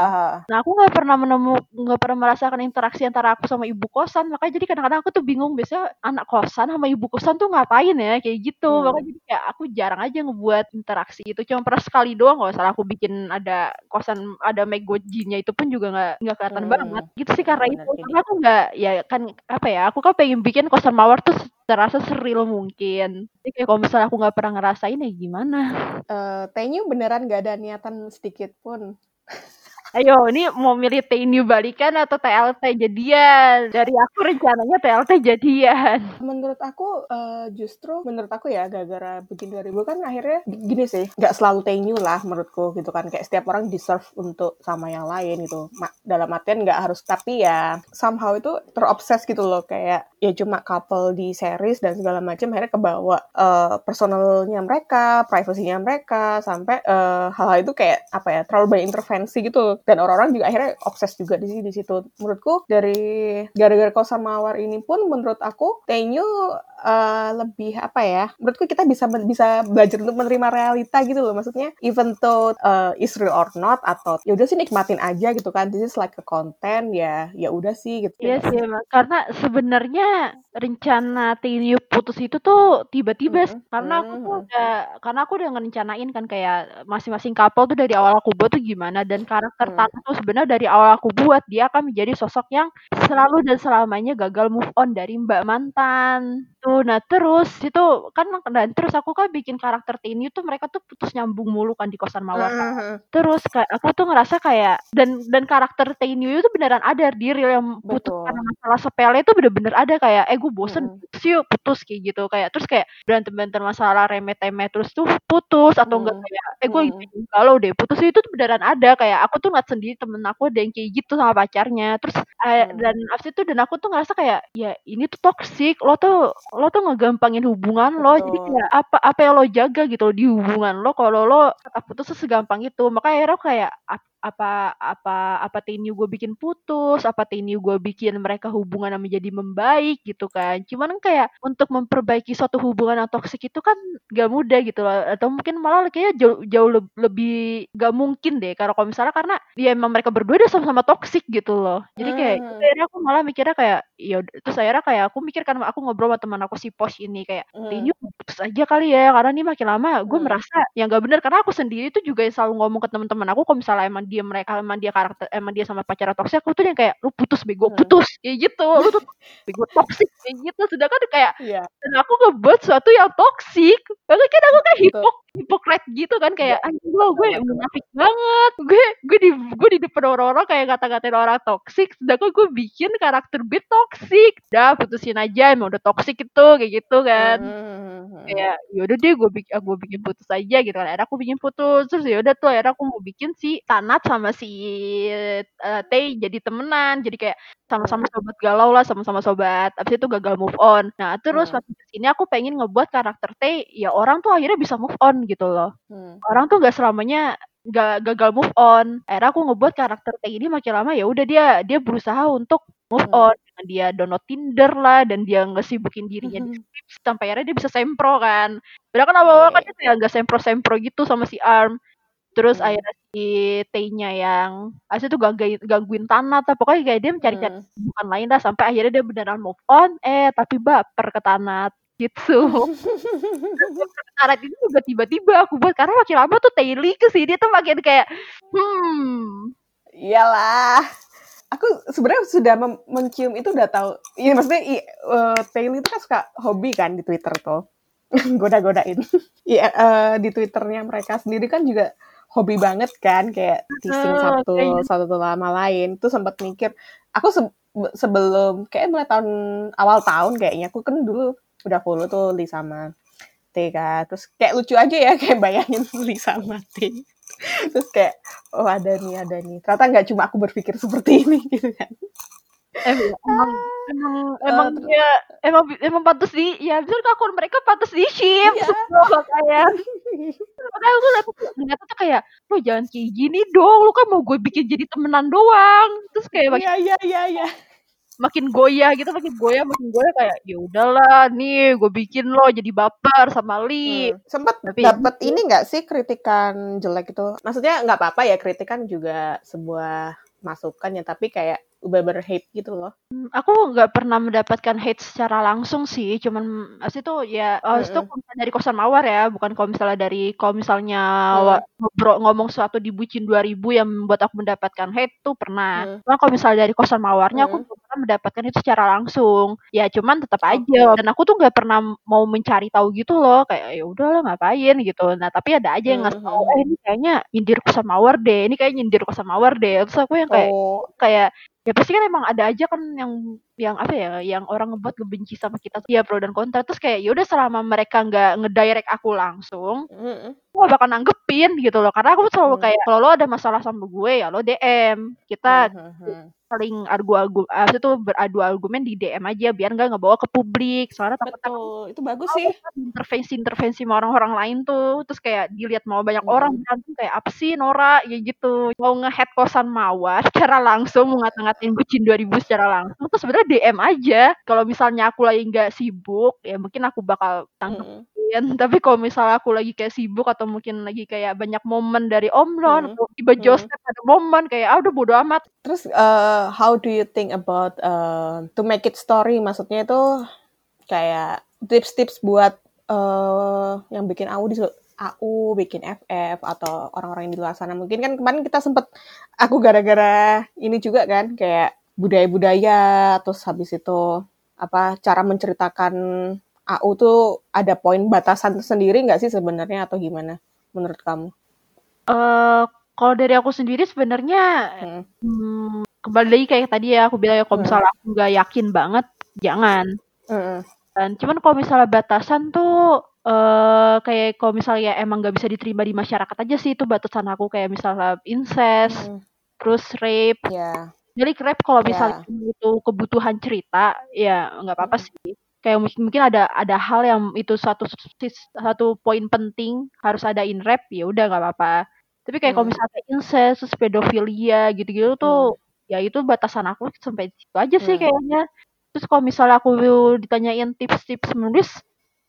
Nah aku nggak pernah menemu nggak pernah merasakan interaksi antara aku sama ibu kosan. Makanya jadi kadang-kadang aku tuh bingung biasanya anak kosan sama ibu kosan tuh ngapain ya kayak gitu. Hmm. Makanya jadi kayak aku jarang aja ngebuat interaksi itu. Cuma pernah sekali doang doang kalau salah aku bikin ada kosan ada megojinya itu pun juga nggak nggak kelihatan hmm. banget. Gitu sih karena itu. karena aku nggak ya kan apa ya aku kan pengen bikin kosan mawar tuh terasa seril mungkin. Jadi kayak kalau misalnya aku nggak pernah ngerasain ya gimana? Uh, Tenyu beneran nggak ada niatan sedikit pun Ayo, ini mau milih TNU balikan atau TLT jadian? Dari aku rencananya TLT jadian. Menurut aku uh, justru menurut aku ya gara-gara bikin 2000 kan akhirnya gini sih, nggak selalu TNU lah menurutku gitu kan. Kayak setiap orang deserve untuk sama yang lain gitu. Ma dalam artian nggak harus tapi ya somehow itu terobses gitu loh kayak ya cuma couple di series dan segala macam akhirnya kebawa uh, personalnya mereka, privasinya mereka sampai uh, hal-hal itu kayak apa ya terlalu banyak intervensi gitu dan orang-orang juga akhirnya obses juga di sini di situ. Menurutku dari gara-gara kosan mawar ini pun menurut aku Tenyu uh, lebih apa ya menurutku kita bisa bisa belajar untuk menerima realita gitu loh. Maksudnya even though uh, is real or not atau ya udah sih nikmatin aja gitu kan. This is like a content ya ya udah sih gitu. Iya sih karena sebenarnya rencana Tenyu putus itu tuh tiba-tiba mm -hmm. karena aku tuh udah karena aku udah ngerencanain kan kayak masing-masing couple tuh dari awal aku buat tuh gimana dan karakter pertama tuh sebenarnya dari awal aku buat dia akan menjadi sosok yang selalu dan selamanya gagal move on dari mbak mantan tuh nah terus itu kan dan terus aku kan bikin karakter Tini tuh mereka tuh putus nyambung mulu kan di kosan mawar uh-huh. terus kayak aku tuh ngerasa kayak dan dan karakter Tini itu beneran ada di real yang putus Betul. karena masalah sepele itu bener-bener ada kayak eh gue bosen uh-huh. putus yuk putus kayak gitu kayak terus kayak berantem berantem masalah remeh temeh terus tuh putus atau uh-huh. enggak kayak eh gue uh-huh. kalau deh putus itu tuh beneran ada kayak aku tuh nggak sendiri temen aku ada yang kayak gitu sama pacarnya terus uh, dan abis itu dan aku tuh ngerasa kayak ya ini tuh toxic lo tuh lo tuh ngegampangin hubungan lo jadi kayak apa apa yang lo jaga gitu di hubungan lo kalau lo kata putus tuh segampang itu. Makanya akhirnya kayak apa apa apa tinu gue bikin putus apa tinu gue bikin mereka hubungan yang menjadi membaik gitu kan cuman kayak untuk memperbaiki suatu hubungan yang toksik itu kan gak mudah gitu loh atau mungkin malah kayaknya jauh jauh lebih gak mungkin deh karena kalau misalnya karena dia emang mereka berdua udah sama-sama toksik gitu loh jadi kayak hmm. akhirnya aku malah mikirnya kayak ya terus akhirnya kayak aku mikir kan aku ngobrol sama teman aku si pos ini kayak hmm. tinu putus aja kali ya karena ini makin lama gue hmm. merasa yang gak bener karena aku sendiri tuh juga selalu ngomong ke teman-teman aku kalau misalnya emang dia mereka emang dia karakter emang dia sama pacarnya toksik aku tuh yang kayak lu putus bego Hmm. putus kayak gitu. Lu tuh bego toksik kayak gitu. Sedangkan kayak Iya. dan aku ngebuat sesuatu yang toksik makanya kan aku kayak hipok hipokrit gitu kan kayak anjing lo gue munafik banget. Gue gue di gue di depan orang-orang kayak kata-katain orang toksik sedangkan gue bikin karakter bit toksik udah putusin aja emang udah toksik itu kayak gitu kan. Hmm. Kayak yaudah deh gue bikin gue bikin putus aja gitu kan. Akhirnya aku bikin putus. Terus yaudah tuh akhirnya aku mau bikin si Tanat sama si uh, Tei jadi temenan. Jadi kayak sama-sama sobat galau lah sama-sama sobat. Abis itu gagal move on. Nah terus Hmm. makin ke sini aku pengen ngebuat karakter Tei ya orang tuh akhirnya bisa move on gitu loh. Hmm. orang tuh gak selamanya gak gagal move on. Akhirnya aku ngebuat karakter Tei ini makin lama ya udah dia dia berusaha untuk move Hmm. Dia download Tinder lah dan dia ngesibukin dirinya di skrips sampai akhirnya dia bisa sempro kan padahal kan awal-awal kan Iya. dia kayak gak sempro-sempro gitu sama si Arm terus Hmm. akhirnya si T-nya yang asli tuh gangguin, gangguin Tanat lah pokoknya kayak dia mencari-cari Hmm. kesibukan lain lah sampai akhirnya dia beneran move on eh tapi baper ke Tanat gitu Tanat itu juga tiba-tiba aku buat karena makin lama tuh Taylor ke sini tuh makin kayak hmm Iyalah. Aku sebenarnya sudah mencium itu udah tahu. Iya maksudnya i, eh, Taylor itu kan suka hobi kan di Twitter tuh. Goda-godain. Iya eh, di Twitternya mereka sendiri kan juga hobi banget kan kayak teasing Betul, satu kayak- satu sama lain. Tuh sempat mikir, aku se- sebelum kayak mulai tahun awal tahun kayaknya aku kan dulu udah follow tuh Lee sama T kan. Terus kayak lucu aja ya kayak bayangin Lee sama T. Terus kayak oh ada nih ada nih. Ternyata nggak cuma aku berpikir seperti ini gitu kan. eh, emang emang emang ter- dia emang emang pantas di ya betul akun mereka pantas di ship Iya. semua kayak makanya aku liat ternyata tuh kayak lu jangan kayak gini dong lu kan mau gue bikin jadi temenan doang terus kayak Iya iya iya iya. Makin goyah gitu makin goyah makin goyah kayak ya udahlah nih gue bikin lo jadi baper sama Lee Hmm. Sempat Tapi- dapat ini nggak sih kritikan jelek itu? Maksudnya nggak apa-apa ya kritikan juga sebuah masukan ya, tapi kayak bener hate gitu loh. Hmm, aku nggak pernah mendapatkan hate secara langsung sih, cuman asli tuh ya oh, itu Mm-mm. kalau misalnya dari kosan mawar ya, bukan kalau misalnya dari kalau misalnya Hmm. wa- ngobrol ngomong sesuatu di bucin 2000 yang membuat aku mendapatkan hate tuh pernah. Hmm. Cuman kalau misalnya dari kosan mawarnya aku Hmm. mendapatkan itu secara langsung. Ya cuman tetap aja dan aku tuh nggak pernah mau mencari tahu gitu loh, kayak ya udahlah ngapain gitu. Nah, tapi ada aja yang ngasih tahu, Mhm. eh ini kayaknya nyindir kosan mawar deh, ini kayaknya nyindir kosan mawar deh. Terus aku yang kayak Oh, kayak ya pasti kan emang ada aja kan yang yang apa ya yang orang ngebuat ngebenci sama kita ya pro dan kontra terus kayak yaudah selama mereka nggak ngedirect aku langsung mm-mm. aku gak bakal nanggepin gitu loh karena aku selalu Hmm. kayak kalau lo ada masalah sama gue ya lo DM kita Mhm. saling argu argu ah, itu beradu argumen di DM aja biar nggak ngebawa ke publik soalnya takutnya Betul, itu bagus sih. intervensi intervensi sama orang-orang lain tuh terus kayak dilihat mau banyak Mhm. orang berantem kayak apa sih Nora ya gitu mau ngehead kosan mawar secara langsung mau ngata-ngatain bucin 2000 secara langsung terus sebenarnya DM aja kalau misalnya aku lagi nggak sibuk ya mungkin aku bakal tangkep Mm-mm. tapi kalau misalnya aku lagi kayak sibuk atau mungkin lagi kayak banyak momen dari Om Ron Hmm. atau tiba Hmm. Joseph ada momen kayak ah udah bodo amat Terus uh, how do you think about uh, to make it story? Maksudnya itu kayak tips-tips buat uh, yang bikin AU di AU, bikin FF atau orang-orang yang di luar sana. Mungkin kan kemarin kita sempet aku gara-gara ini juga kan kayak budaya-budaya terus habis itu apa cara menceritakan AU tuh ada poin batasan sendiri nggak sih sebenarnya atau gimana menurut kamu? eh kalau dari aku sendiri sebenarnya Hmm. hmm, kembali lagi kayak tadi ya aku bilang ya kalau Hmm. misalnya aku nggak yakin banget jangan Mm-mm. dan cuman kalau misalnya batasan tuh eh kayak kalau misalnya emang nggak bisa diterima di masyarakat aja sih itu batasan aku kayak misalnya incest Mm, terus rape Ya. Jadi rape kalau Ya. misalnya itu kebutuhan cerita ya nggak apa-apa Mm. sih kayak mungkin ada ada hal yang itu satu satu poin penting harus ada in rap ya udah nggak apa-apa tapi kayak kalau Hmm. misalnya incest pedofilia gitu-gitu tuh ya itu batasan aku sampai situ aja sih Hmm. kayaknya terus kalau misalnya aku ditanyain tips-tips menulis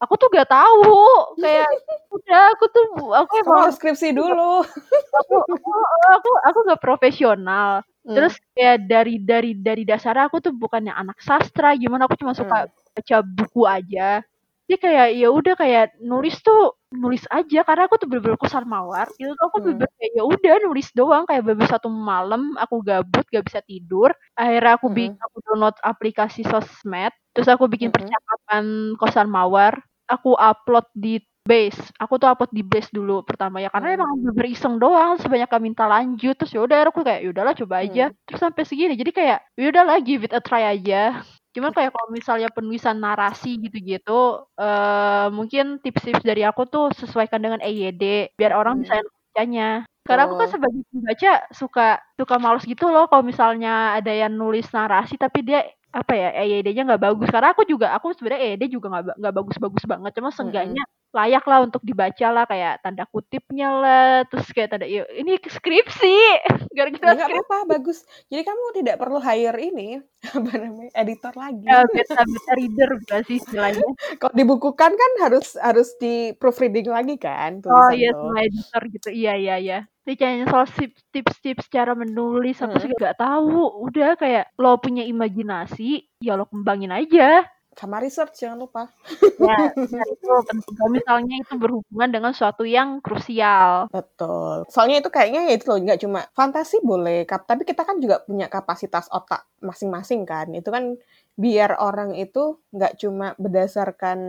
aku tuh gak tahu kayak udah aku tuh aku emang harus skripsi dulu. aku aku aku aku nggak profesional Hmm. terus kayak dari dari dari dasarnya aku tuh bukannya anak sastra gimana aku cuma suka Hmm. baca buku aja Jadi kayak ya udah kayak nulis tuh nulis aja karena aku tuh bener-bener kusar mawar itu tuh aku Hmm. bener-bener kayak ya udah nulis doang kayak bener satu malam aku gabut gak bisa tidur akhirnya aku bikin Mm-mm. aku download aplikasi sosmed terus aku bikin Mm-mm. percakapan kosan mawar aku upload di base aku tuh upload di base dulu pertama ya karena Hmm. emang bener iseng doang sebanyak kami minta lanjut terus ya udah akhirnya aku kayak yaudahlah coba aja terus sampai segini jadi kayak yaudahlah give it a try aja cuman kayak kalau misalnya penulisan narasi gitu-gitu eh mungkin tips-tips dari aku tuh sesuaikan dengan EYD biar orang Hmm. bisa bacanya karena aku kan Betul. sebagai pembaca suka suka males gitu loh kalau misalnya ada yang nulis narasi tapi dia apa ya EYD-nya nggak bagus karena aku juga aku sebenarnya EYD juga nggak nggak bagus-bagus banget cuma Mm-mm. seenggaknya layak lah untuk dibaca lah kayak tanda kutipnya lah terus kayak tanda "Iya, ini skripsi gara-gara Ya nggak skripsi apa-apa, bagus. Jadi kamu tidak perlu hire ini, apa namanya, editor lagi. ya, beta beta reader gak sih istilahnya Kalau dibukukan kan harus harus di proofreading lagi kan Oh iya sama editor gitu. Iya iya iya. Dicanya soal tips- tips-tips cara menulis aku Mm. sih gak tahu. Udah kayak lo punya imajinasi, ya lo kembangin aja. Sama research jangan lupa. Ya, itu penting. Kalau misalnya itu berhubungan dengan suatu yang krusial. Betul. Soalnya itu kayaknya ya itu loh, nggak cuma fantasi boleh, tapi kita kan juga punya kapasitas otak masing-masing kan. Itu kan biar orang itu nggak cuma berdasarkan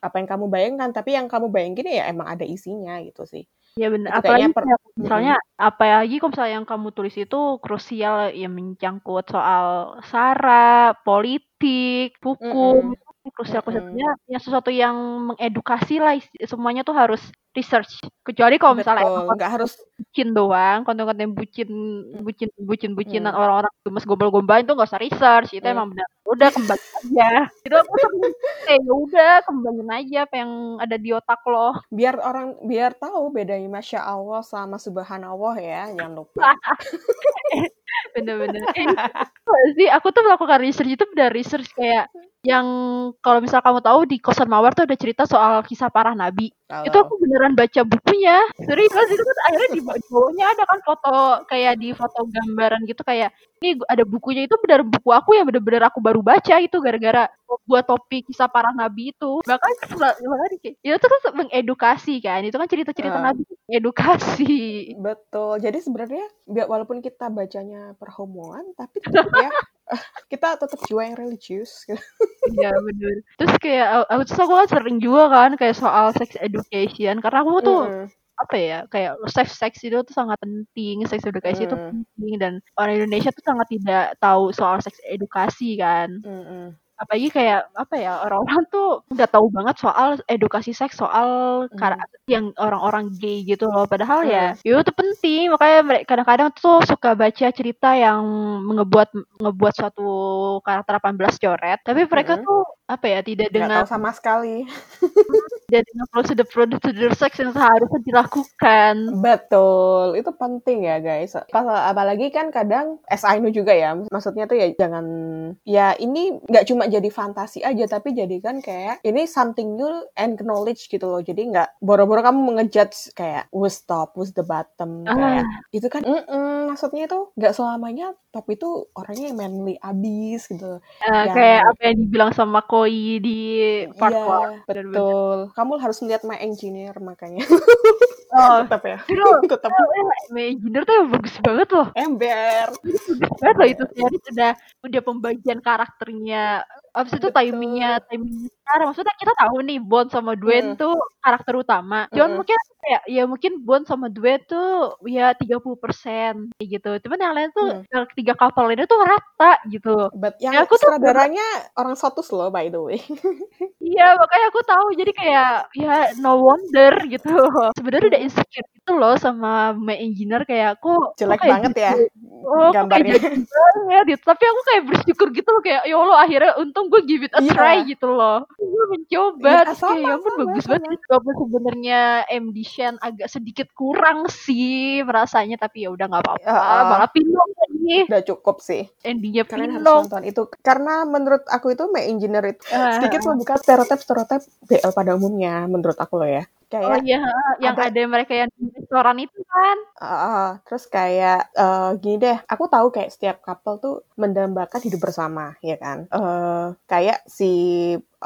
apa yang kamu bayangkan, tapi yang kamu bayangin ya emang ada isinya gitu sih. Ya benar. Apalagi per- kayak misalnya apa lagi kalau misalnya yang kamu tulis itu krusial yang mencangkut soal sara, politik, hukum, Mm-mm. itu krusial yang sesuatu yang mengedukasi lah semuanya tuh harus research. Kecuali kalau misalnya Betul, emang nggak harus bucin doang, konten-konten bucin, bucin, bucin-bucinan Hmm. orang-orang gemes gombal-gombalin tuh nggak usah research. Itu Hmm. emang benar. Udah kembali aja. Itu aku ya udah kembangin aja apa yang ada di otak lo. biar orang biar tahu bedanya masya Allah sama subhanallah ya, jangan lupa. Bener-bener. Eh, Apa sih aku tuh melakukan research itu udah research kayak yang kalau misal kamu tahu di kosan mawar tuh ada cerita soal kisah parah nabi itu Kalau aku beneran baca bukunya serius itu kan akhirnya di, ba- di bawahnya ada kan foto kayak di foto gambaran gitu kayak ini ada bukunya itu benar buku aku yang bener-bener aku baru baca itu gara-gara buat topik kisah parah nabi itu bahkan makanya itu tuh kan mengedukasi kan itu kan cerita-cerita Ah. nabi itu mengedukasi betul. Jadi sebenarnya walaupun kita bacanya perhomongan, tapi tetap ya kita tetap jiwa yang religius. gitu. Iya bener. Terus kayak aku terus aku kan sering juga kan kayak soal sex education karena aku tuh Mm-mm. apa ya kayak sex sex itu tuh sangat penting, sex edukasi itu Mm. penting dan orang Indonesia tuh sangat tidak tahu soal sex edukasi kan. Apalagi kayak apa ya orang-orang tuh nggak tahu banget soal edukasi seks soal kar- yang orang-orang gay gitu loh. Padahal ya itu tuh penting makanya mereka kadang-kadang tuh suka baca cerita yang ngebuat ngebuat suatu karakter 18 coret. Tapi mereka Mm-mm. tuh apa ya tidak Nggak dengan tahu sama sekali. dan dengan prosedur-prosedur seks yang seharusnya dilakukan. Betul, itu penting ya guys. Pas, apalagi kan kadang as I know juga ya, maksudnya tuh ya jangan ya ini nggak cuma jadi fantasi aja, tapi jadikan kayak ini something new and knowledge gitu loh. Jadi nggak boro-boro kamu mengejudge kayak who's top, who's the bottom, kayak itu kan mm-mm, maksudnya itu nggak selamanya top itu orangnya yang manly abis gitu. Eh, Yang- kayak apa yang dibilang sama Koi di part one. betul. Kamu harus melihat my engineer makanya. Oh, Tetap ya. Tetap Engineer tuh yang bagus banget loh. ember. Bagus banget loh itu series udah udah pembagian karakternya. Abis itu timingnya, timingnya sekarang. Maksudnya kita tahu nih Bond sama Dwayne Hmm. tuh karakter utama. Cuman mungkin kayak ya mungkin Bond sama Dwayne tuh ya 30% kayak gitu. Cuman yang lain tuh Hmm. yang tiga couple ini tuh rata gitu. But yang Ya, aku tuh sutradaranya orang Sotus loh by the way. Iya, makanya aku tahu. Jadi kayak ya no wonder gitu. Sebenarnya udah insecure gitu loh sama my engineer kayak aku Jelek kayak banget ya gitu. Oh, gambarnya. banget gitu. Tapi aku kayak bersyukur gitu loh kayak ya Allah akhirnya untung gue give it a Iya. try gitu loh. Gue mencoba Iya, terus sama, kayak ya ampun sama, bagus sama. banget gitu. Walaupun sebenarnya MD Shen agak sedikit kurang sih merasanya tapi ya udah nggak apa-apa. Ah. Malah pinong lagi Udah cukup sih. endingnya Kalian harus pinong. nonton itu karena menurut aku itu My Engineer itu Ah. sedikit membuka stereotip-stereotip BL pada umumnya menurut aku loh ya. Oh Kayak iya, yang ada- ada mereka yang di restoran itu kan. ah, terus kayak eh, gini deh, aku tahu kayak setiap couple tuh mendambakan hidup bersama, ya kan? Eh, kayak si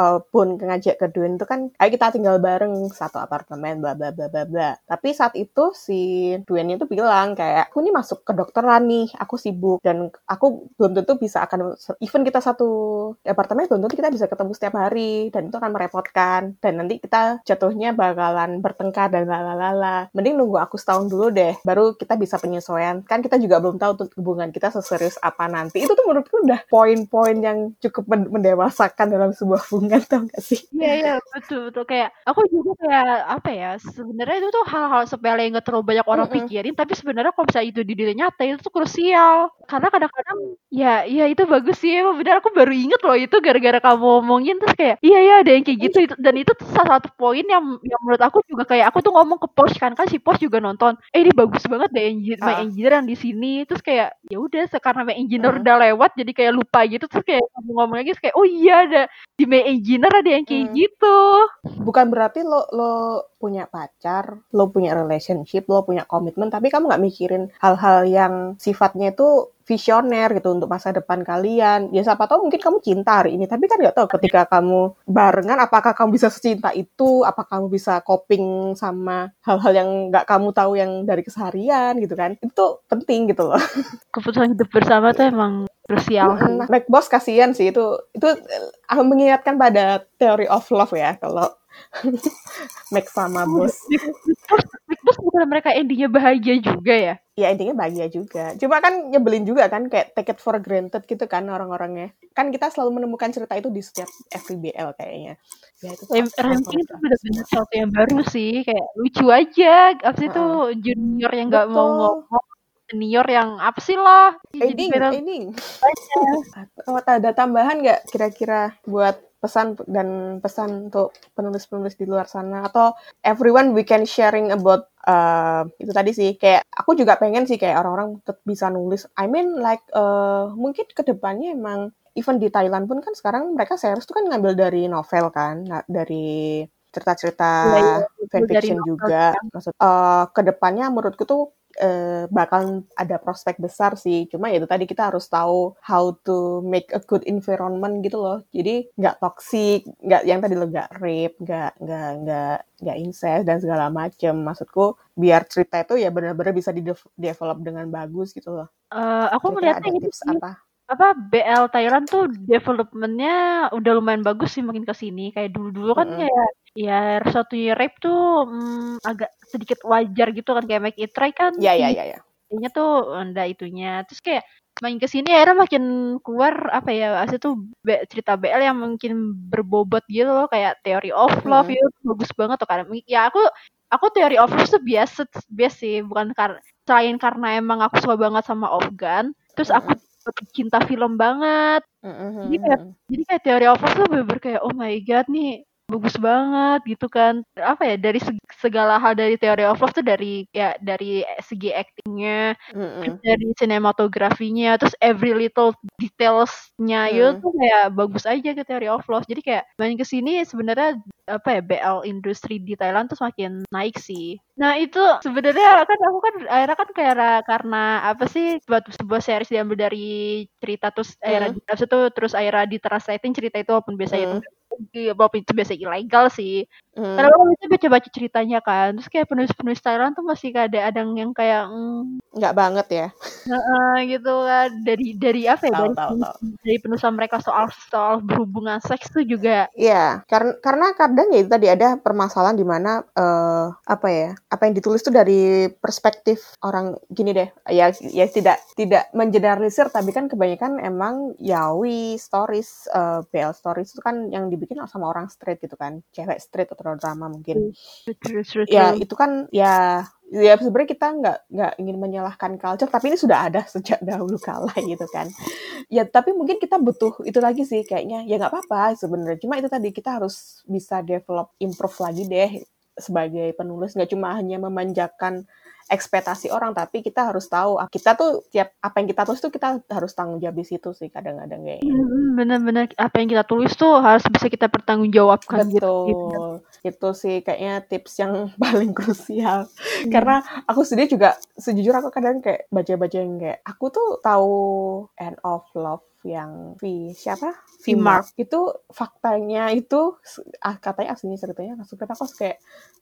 uh, pun ngajak ke Dwayne itu kan ayo kita tinggal bareng satu apartemen bla bla bla bla bla. Tapi saat itu si Dwayne itu bilang kayak aku ini masuk ke dokteran nih aku sibuk dan aku belum tentu bisa akan even kita satu apartemen belum tentu kita bisa ketemu setiap hari dan itu akan merepotkan dan nanti kita jatuhnya bakalan bertengkar dan lalalala. Mending nunggu aku setahun dulu deh baru kita bisa penyesuaian. Kan kita juga belum tahu tuh hubungan kita seserius apa nanti. Itu tuh menurutku udah poin-poin yang cukup mendewasakan dalam sebuah hubungan tau gak sih iya iya betul betul kayak aku juga kayak apa ya sebenarnya itu tuh hal-hal sepele yang gak terlalu banyak orang mm -hmm. pikirin tapi sebenarnya kalau misalnya itu di diri nyata itu tuh krusial karena kadang-kadang ya iya itu bagus sih emang benar aku baru inget loh itu gara-gara kamu ngomongin terus kayak iya iya ada yang kayak gitu itu dan itu tuh salah satu poin yang yang menurut aku juga kayak aku tuh ngomong ke Porsche kan kan si Porsche juga nonton eh ini bagus banget deh engineer, uh. my ah. engineer yang di sini terus kayak ya udah karena my engineer uh. udah lewat jadi kayak lupa gitu terus kayak kamu ngomong lagi kayak oh iya ada di my engineer ada yang kayak hmm. gitu bukan berarti lo lo punya pacar, lo punya relationship, lo punya komitmen, tapi kamu nggak mikirin hal-hal yang sifatnya itu visioner gitu untuk masa depan kalian. Ya siapa tahu mungkin kamu cinta hari ini, tapi kan nggak tahu ketika kamu barengan apakah kamu bisa secinta itu, apakah kamu bisa coping sama hal-hal yang nggak kamu tahu yang dari keseharian gitu kan. Itu penting gitu loh. Keputusan hidup bersama tuh emang krusial. Mm, Mac Boss kasihan sih itu itu aku mengingatkan pada theory of love ya kalau Mac sama bos. Mac bos bukan mereka endingnya bahagia juga ya? Ya endingnya bahagia juga. Cuma kan nyebelin juga kan kayak take it for granted gitu kan orang-orangnya. Kan kita selalu menemukan cerita itu di setiap FBL kayaknya. Ya itu ranking itu benar-benar sesuatu yang baru sih. Kayak lucu aja. Abis itu junior yang nggak mau ngomong senior yang apa sih lah? Ending ending oh, ada tambahan nggak kira-kira buat pesan dan pesan untuk penulis-penulis di luar sana? Atau everyone we can sharing about uh, itu tadi sih. Kayak aku juga pengen sih kayak orang-orang tetap bisa nulis. I mean like uh, mungkin ke depannya emang even di Thailand pun kan sekarang mereka series tuh kan ngambil dari novel kan nah, dari cerita-cerita ya, ya, fanfiction juga. ya. maksud uh, ke depannya menurutku tuh uh, bakal ada prospek besar sih. Cuma ya itu tadi kita harus tahu how to make a good environment gitu loh. Jadi nggak toxic, nggak yang tadi lo nggak rape, nggak nggak nggak nggak incest dan segala macem. Maksudku biar cerita itu ya benar-benar bisa di develop dengan bagus gitu loh. Uh, aku melihatnya tips apa? apa BL Thailand tuh developmentnya udah lumayan bagus sih makin ke sini kayak dulu dulu kan mm -hmm. kayak ya satu rape tuh mm, agak sedikit wajar gitu kan kayak make it try kan ya ya ya ya tuh enggak itunya terus kayak main ke sini akhirnya makin keluar apa ya asli tuh cerita BL yang mungkin berbobot gitu loh kayak Theory of Love mm -hmm. itu bagus banget tuh kan ya aku aku Theory of Love tuh biasa biasa sih bukan karena selain karena emang aku suka banget sama Afgan terus aku cinta film banget. Mm-hmm. Jadi kayak jadi kayak teori of tuh bener kayak oh my god nih bagus banget gitu kan apa ya dari segala hal dari teori of love tuh dari ya dari segi actingnya mm-hmm. dari sinematografinya terus every little detailsnya mm. itu tuh kayak bagus aja ke teori of love jadi kayak main ke sini sebenarnya apa ya BL industri di Thailand tuh semakin naik sih nah itu sebenarnya kan aku kan akhirnya kan kayak karena apa sih sebuah sebuah series diambil dari cerita terus akhirnya mm. itu terus akhirnya ditranslatein cerita itu walaupun biasanya mm. itu walaupun itu biasa ilegal sih. Hmm. Karena waktu itu baca-baca ceritanya kan, terus kayak penulis-penulis Thailand tuh masih ada ada yang kayak mm, nggak banget ya. Uh, gitu kan dari dari apa ya tau, dari, tau, tau. dari penulisan mereka soal soal berhubungan seks tuh juga. Iya, karena karena kadang ya itu tadi ada permasalahan di mana uh, apa ya apa yang ditulis tuh dari perspektif orang gini deh, ya ya tidak tidak mengeneralisir tapi kan kebanyakan emang yawi stories uh, eh, BL stories itu kan yang dibikin sama orang straight gitu kan, cewek straight atau drama mungkin. Ya itu kan ya ya sebenarnya kita nggak nggak ingin menyalahkan culture tapi ini sudah ada sejak dahulu kala gitu kan. Ya tapi mungkin kita butuh itu lagi sih kayaknya. Ya nggak apa-apa sebenarnya. Cuma itu tadi kita harus bisa develop improve lagi deh sebagai penulis. Nggak cuma hanya memanjakan ekspektasi orang tapi kita harus tahu ah, kita tuh tiap apa yang kita tulis tuh kita harus tanggung jawab di situ sih kadang-kadang kayak hmm, bener-bener apa yang kita tulis tuh harus bisa kita pertanggungjawabkan gitu. gitu. itu sih kayaknya tips yang paling krusial hmm. karena aku sendiri juga sejujur aku kadang kayak baca-baca yang kayak aku tuh tahu end of love yang V siapa? V Mark. itu faktanya itu ah, katanya aslinya ceritanya nggak suka aku kayak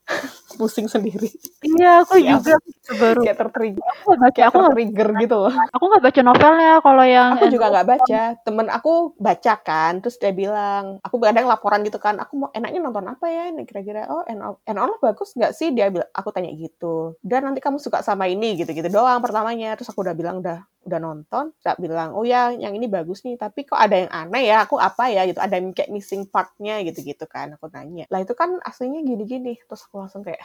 pusing sendiri. Iya, aku Iya. juga baru. kayak tertrigger Aku nggak baca, kayak aku nggak tertrigger gitu loh. Aku nggak baca novelnya kalau yang aku juga nggak baca. Temen aku baca kan terus dia bilang aku kadang laporan gitu kan aku mau enaknya nonton apa ya ini kira-kira? Oh of Love bagus nggak sih? Dia bilang aku tanya gitu. Dan nanti kamu suka sama ini gitu-gitu doang pertamanya. Terus aku udah bilang udah udah nonton tak bilang oh ya yang ini bagus nih tapi kok ada yang aneh ya? Aku apa ya? Gitu ada yang kayak missing partnya gitu-gitu kan aku nanya lah itu kan aslinya gini-gini terus aku langsung kayak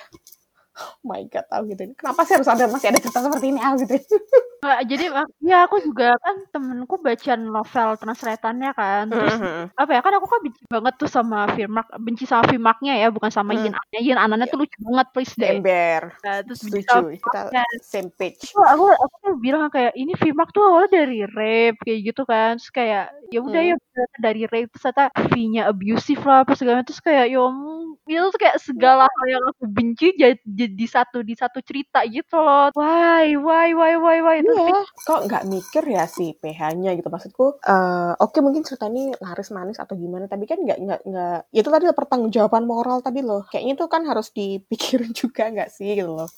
oh my god tahu gitu. Kenapa sih harus ada masih ada cerita seperti ini? Ah gitu. Nggak, jadi mak- ya aku juga kan temenku baca novel translatannya kan. Terus apa ya kan aku kan benci banget tuh sama Firmark benci sama Firmarknya ya bukan sama Hmm. Yin Annya Yin Ananya tuh lucu banget please deh. Ember. Nah, terus benci sama setuju kita same page. Terus aku aku tuh bilang kayak ini Firmark tuh awalnya dari rape kayak gitu kan. Terus kayak ya udah Hmm. ya ternyata dari rape terus ternyata V-nya abusive lah apa segala terus kayak ya ampun, itu tuh kayak segala hal yang aku benci jadi, jadi satu di satu cerita gitu loh why why why why why terus Iya, kok nggak mikir ya si PH-nya gitu maksudku. eh Oke mungkin cerita ini laris manis atau gimana, tapi kan nggak nggak nggak. Itu tadi pertanggungjawaban moral tadi loh. Kayaknya itu kan harus dipikirin juga nggak sih gitu loh.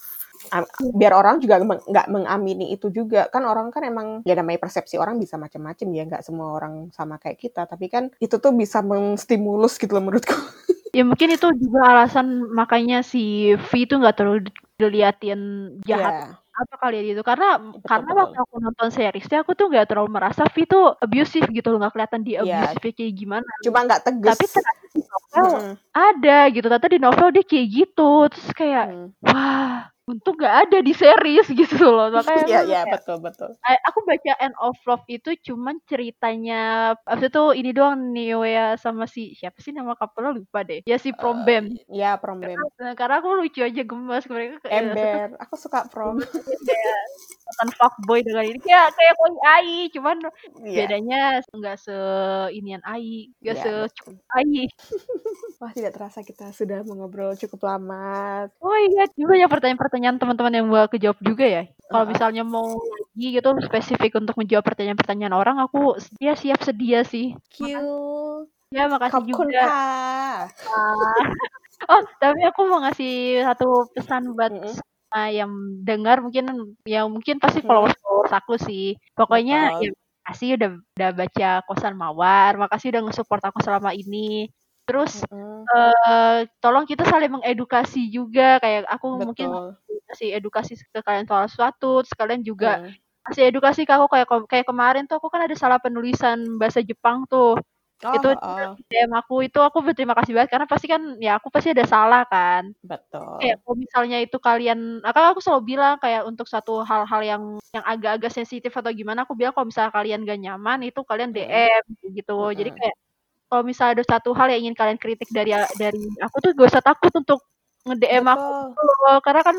Am- Biar orang juga meng- nggak mengamini itu juga kan orang kan emang ya namanya persepsi orang bisa macam-macam ya nggak semua orang sama kayak kita tapi kan itu tuh bisa menstimulus gitu loh menurutku ya mungkin itu juga alasan makanya si V itu nggak terlalu di- diliatin jahat Iya, apa kali ya gitu karena karena betul. waktu aku nonton seriesnya aku tuh nggak terlalu merasa V itu abusive gitu loh nggak kelihatan dia Iya. abusive kayak gimana cuma nggak tegas tapi ternyata di novel Mm, ada gitu ternyata di novel dia kayak gitu terus kayak mm. wah untung nggak ada di series gitu loh. Makanya Iya iya betul betul. Eh, aku baca End of Love itu cuman ceritanya abis itu ini doang Nioya sama si siapa sih nama couple lupa deh. Ya si Prom Bam ya prom bam Nah, karena aku lucu aja gemes. Mereka ember. aku suka prom. Kayak bukan fuckboy dengan ini. Kayak kayak koi Ai cuman Iya. bedanya nggak se inian Ai nggak Iya, se betul. Ai. Wah, tidak terasa kita sudah mengobrol cukup lama. oh iya juga ya pertanyaan-pertanyaan teman-teman yang gua kejawab juga ya kalau misalnya mau lagi gitu spesifik untuk menjawab pertanyaan-pertanyaan orang aku ya siap sedia sih Kill. ya makasih juga ka. oh tapi aku mau ngasih satu pesan buat Mm-mm. semua yang dengar mungkin yang mungkin pasti Mm. followers followers aku sih pokoknya Betul. ya makasih udah udah baca kosan mawar makasih udah nge-support aku selama ini terus Mm-mm. eh tolong kita saling mengedukasi juga kayak aku mungkin Betul. Kasih edukasi ke kalian soal sesuatu terus kalian juga Mm. kasih edukasi ke aku kayak kayak kemarin tuh aku kan ada salah penulisan bahasa Jepang tuh Oh, itu oh, DM aku itu aku berterima kasih banget karena pasti kan ya aku pasti ada salah kan betul. kayak kalau misalnya itu kalian akan aku selalu bilang kayak untuk satu hal-hal yang yang agak-agak sensitif atau gimana aku bilang kalau misalnya kalian gak nyaman itu kalian. DM gitu jadi Mm-mm. kayak kalau misalnya ada satu hal yang ingin kalian kritik dari dari aku tuh gak usah takut untuk nge-DM aku Betul. loh. karena kan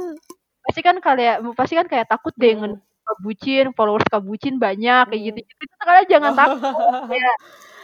pasti kan kalian pasti kan kayak takut deh Mm. nge bucin followers kabucin banyak kayak Mm. gitu gitu itu kalian jangan takut kayak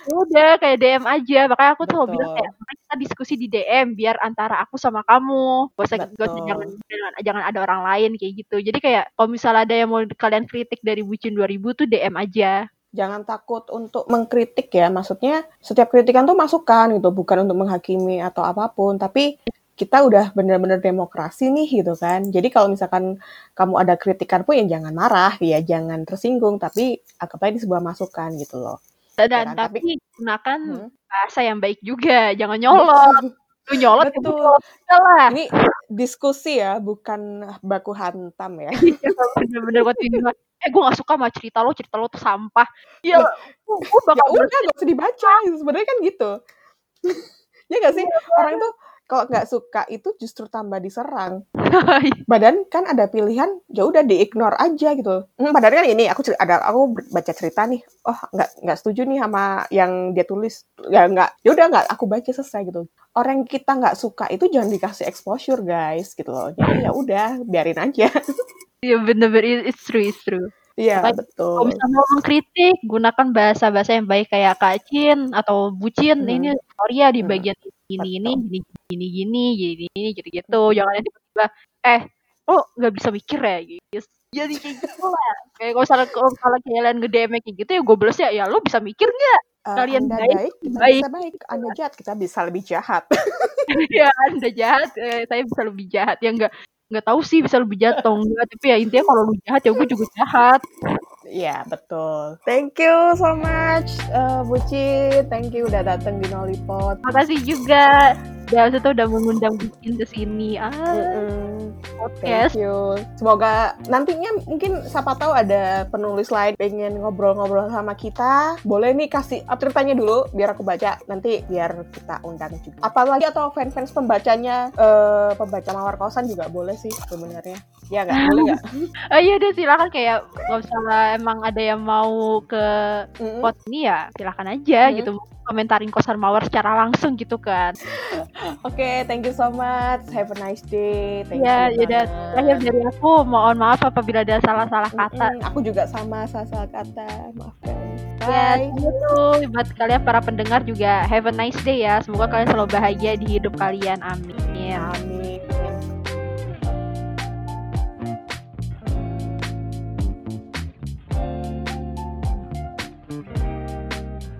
ya udah kayak DM aja makanya aku tuh selalu bilang kayak "Makanya kita diskusi di DM biar antara aku sama kamu gak usah, gak usah Betul. jangan, jangan jangan ada orang lain kayak gitu jadi kayak kalau misalnya ada yang mau kalian kritik dari bucin 2000 tuh DM aja Jangan takut untuk mengkritik ya. Maksudnya setiap kritikan tuh masukan gitu, bukan untuk menghakimi atau apa pun, tapi kita udah bener-bener demokrasi nih gitu kan. Jadi kalau misalkan kamu ada kritikan pun ya jangan marah, ya jangan tersinggung, tapi anggap aja ini sebuah masukan gitu loh. dan kan, tapi, tapi- gunakan Hmm. bahasa yang baik juga jangan nyolot lu nyolot ya Betul. nyolot lah Ini diskusi ya, bukan baku hantam ya. Iya, bener-bener mah, eh gue gak suka sama cerita lo cerita lo tuh sampah ya Loh, gue ya bakal udah gak usah dibaca sebenarnya kan gitu ya gak sih orang tuh kalau nggak suka itu justru tambah diserang. Badan kan ada pilihan ya udah diignore aja gitu. Hmm, padahal kan ini aku ada aku baca cerita nih. Oh nggak nggak setuju nih sama yang dia tulis. Ya nggak ya udah nggak aku baca selesai gitu. Orang yang kita nggak suka itu jangan dikasih exposure guys gitu loh. Jadi ya udah biarin aja. Iya bener-bener it's true it's true. Iya betul. kalau misalnya mau mengkritik gunakan bahasa-bahasa yang baik kayak kacin atau bucin Hmm. ini sorry ya di Hmm. Ini ini gini gini gini gini gini gitu gitu jangan yang tiba-tiba eh lo nggak bisa mikir ya? Gitu. Jadi kayak gitu lah kayak kalau misalnya kalau misalnya kalian nge DM kayak gitu ya gue balas ya ya lo bisa mikir nggak? Uh, Kalian anda baik, baik, kita baik. bisa baik. Anda jahat, kita bisa lebih jahat. ya anda jahat eh, saya bisa lebih jahat. Ya nggak nggak tahu sih bisa lebih jahat atau enggak tapi ya intinya kalau lu jahat ya gue juga jahat Iya betul. Thank you so much, uh, Buci. Thank you udah datang di Nollypot. makasih juga ya itu udah mengundang bikin ke sini ah Mm-mm. podcast Thank you. Semoga nantinya mungkin siapa tahu ada penulis lain pengen ngobrol-ngobrol sama kita. Boleh nih kasih ceritanya dulu biar aku baca. Nanti biar kita undang juga. Apalagi atau fans-fans pembacanya eh, pembaca mawar kosan juga boleh sih sebenarnya. Ya nggak boleh nggak? oh iya deh silakan kayak kalau misalnya emang ada yang mau ke Mm-mm. pot ini ya silakan aja Hmm. gitu komentarin kosan mawar secara langsung gitu kan Oke, thank you so much. Have a nice day. Thank ya you. banget. terakhir dari aku mohon maaf apabila ada salah-salah kata Mm-mm, aku juga sama salah kata. Maafkan. Ya, Bye. gitu. Buat kalian para pendengar juga have a nice day ya. Semoga kalian selalu bahagia di hidup kalian. Amin. Amin.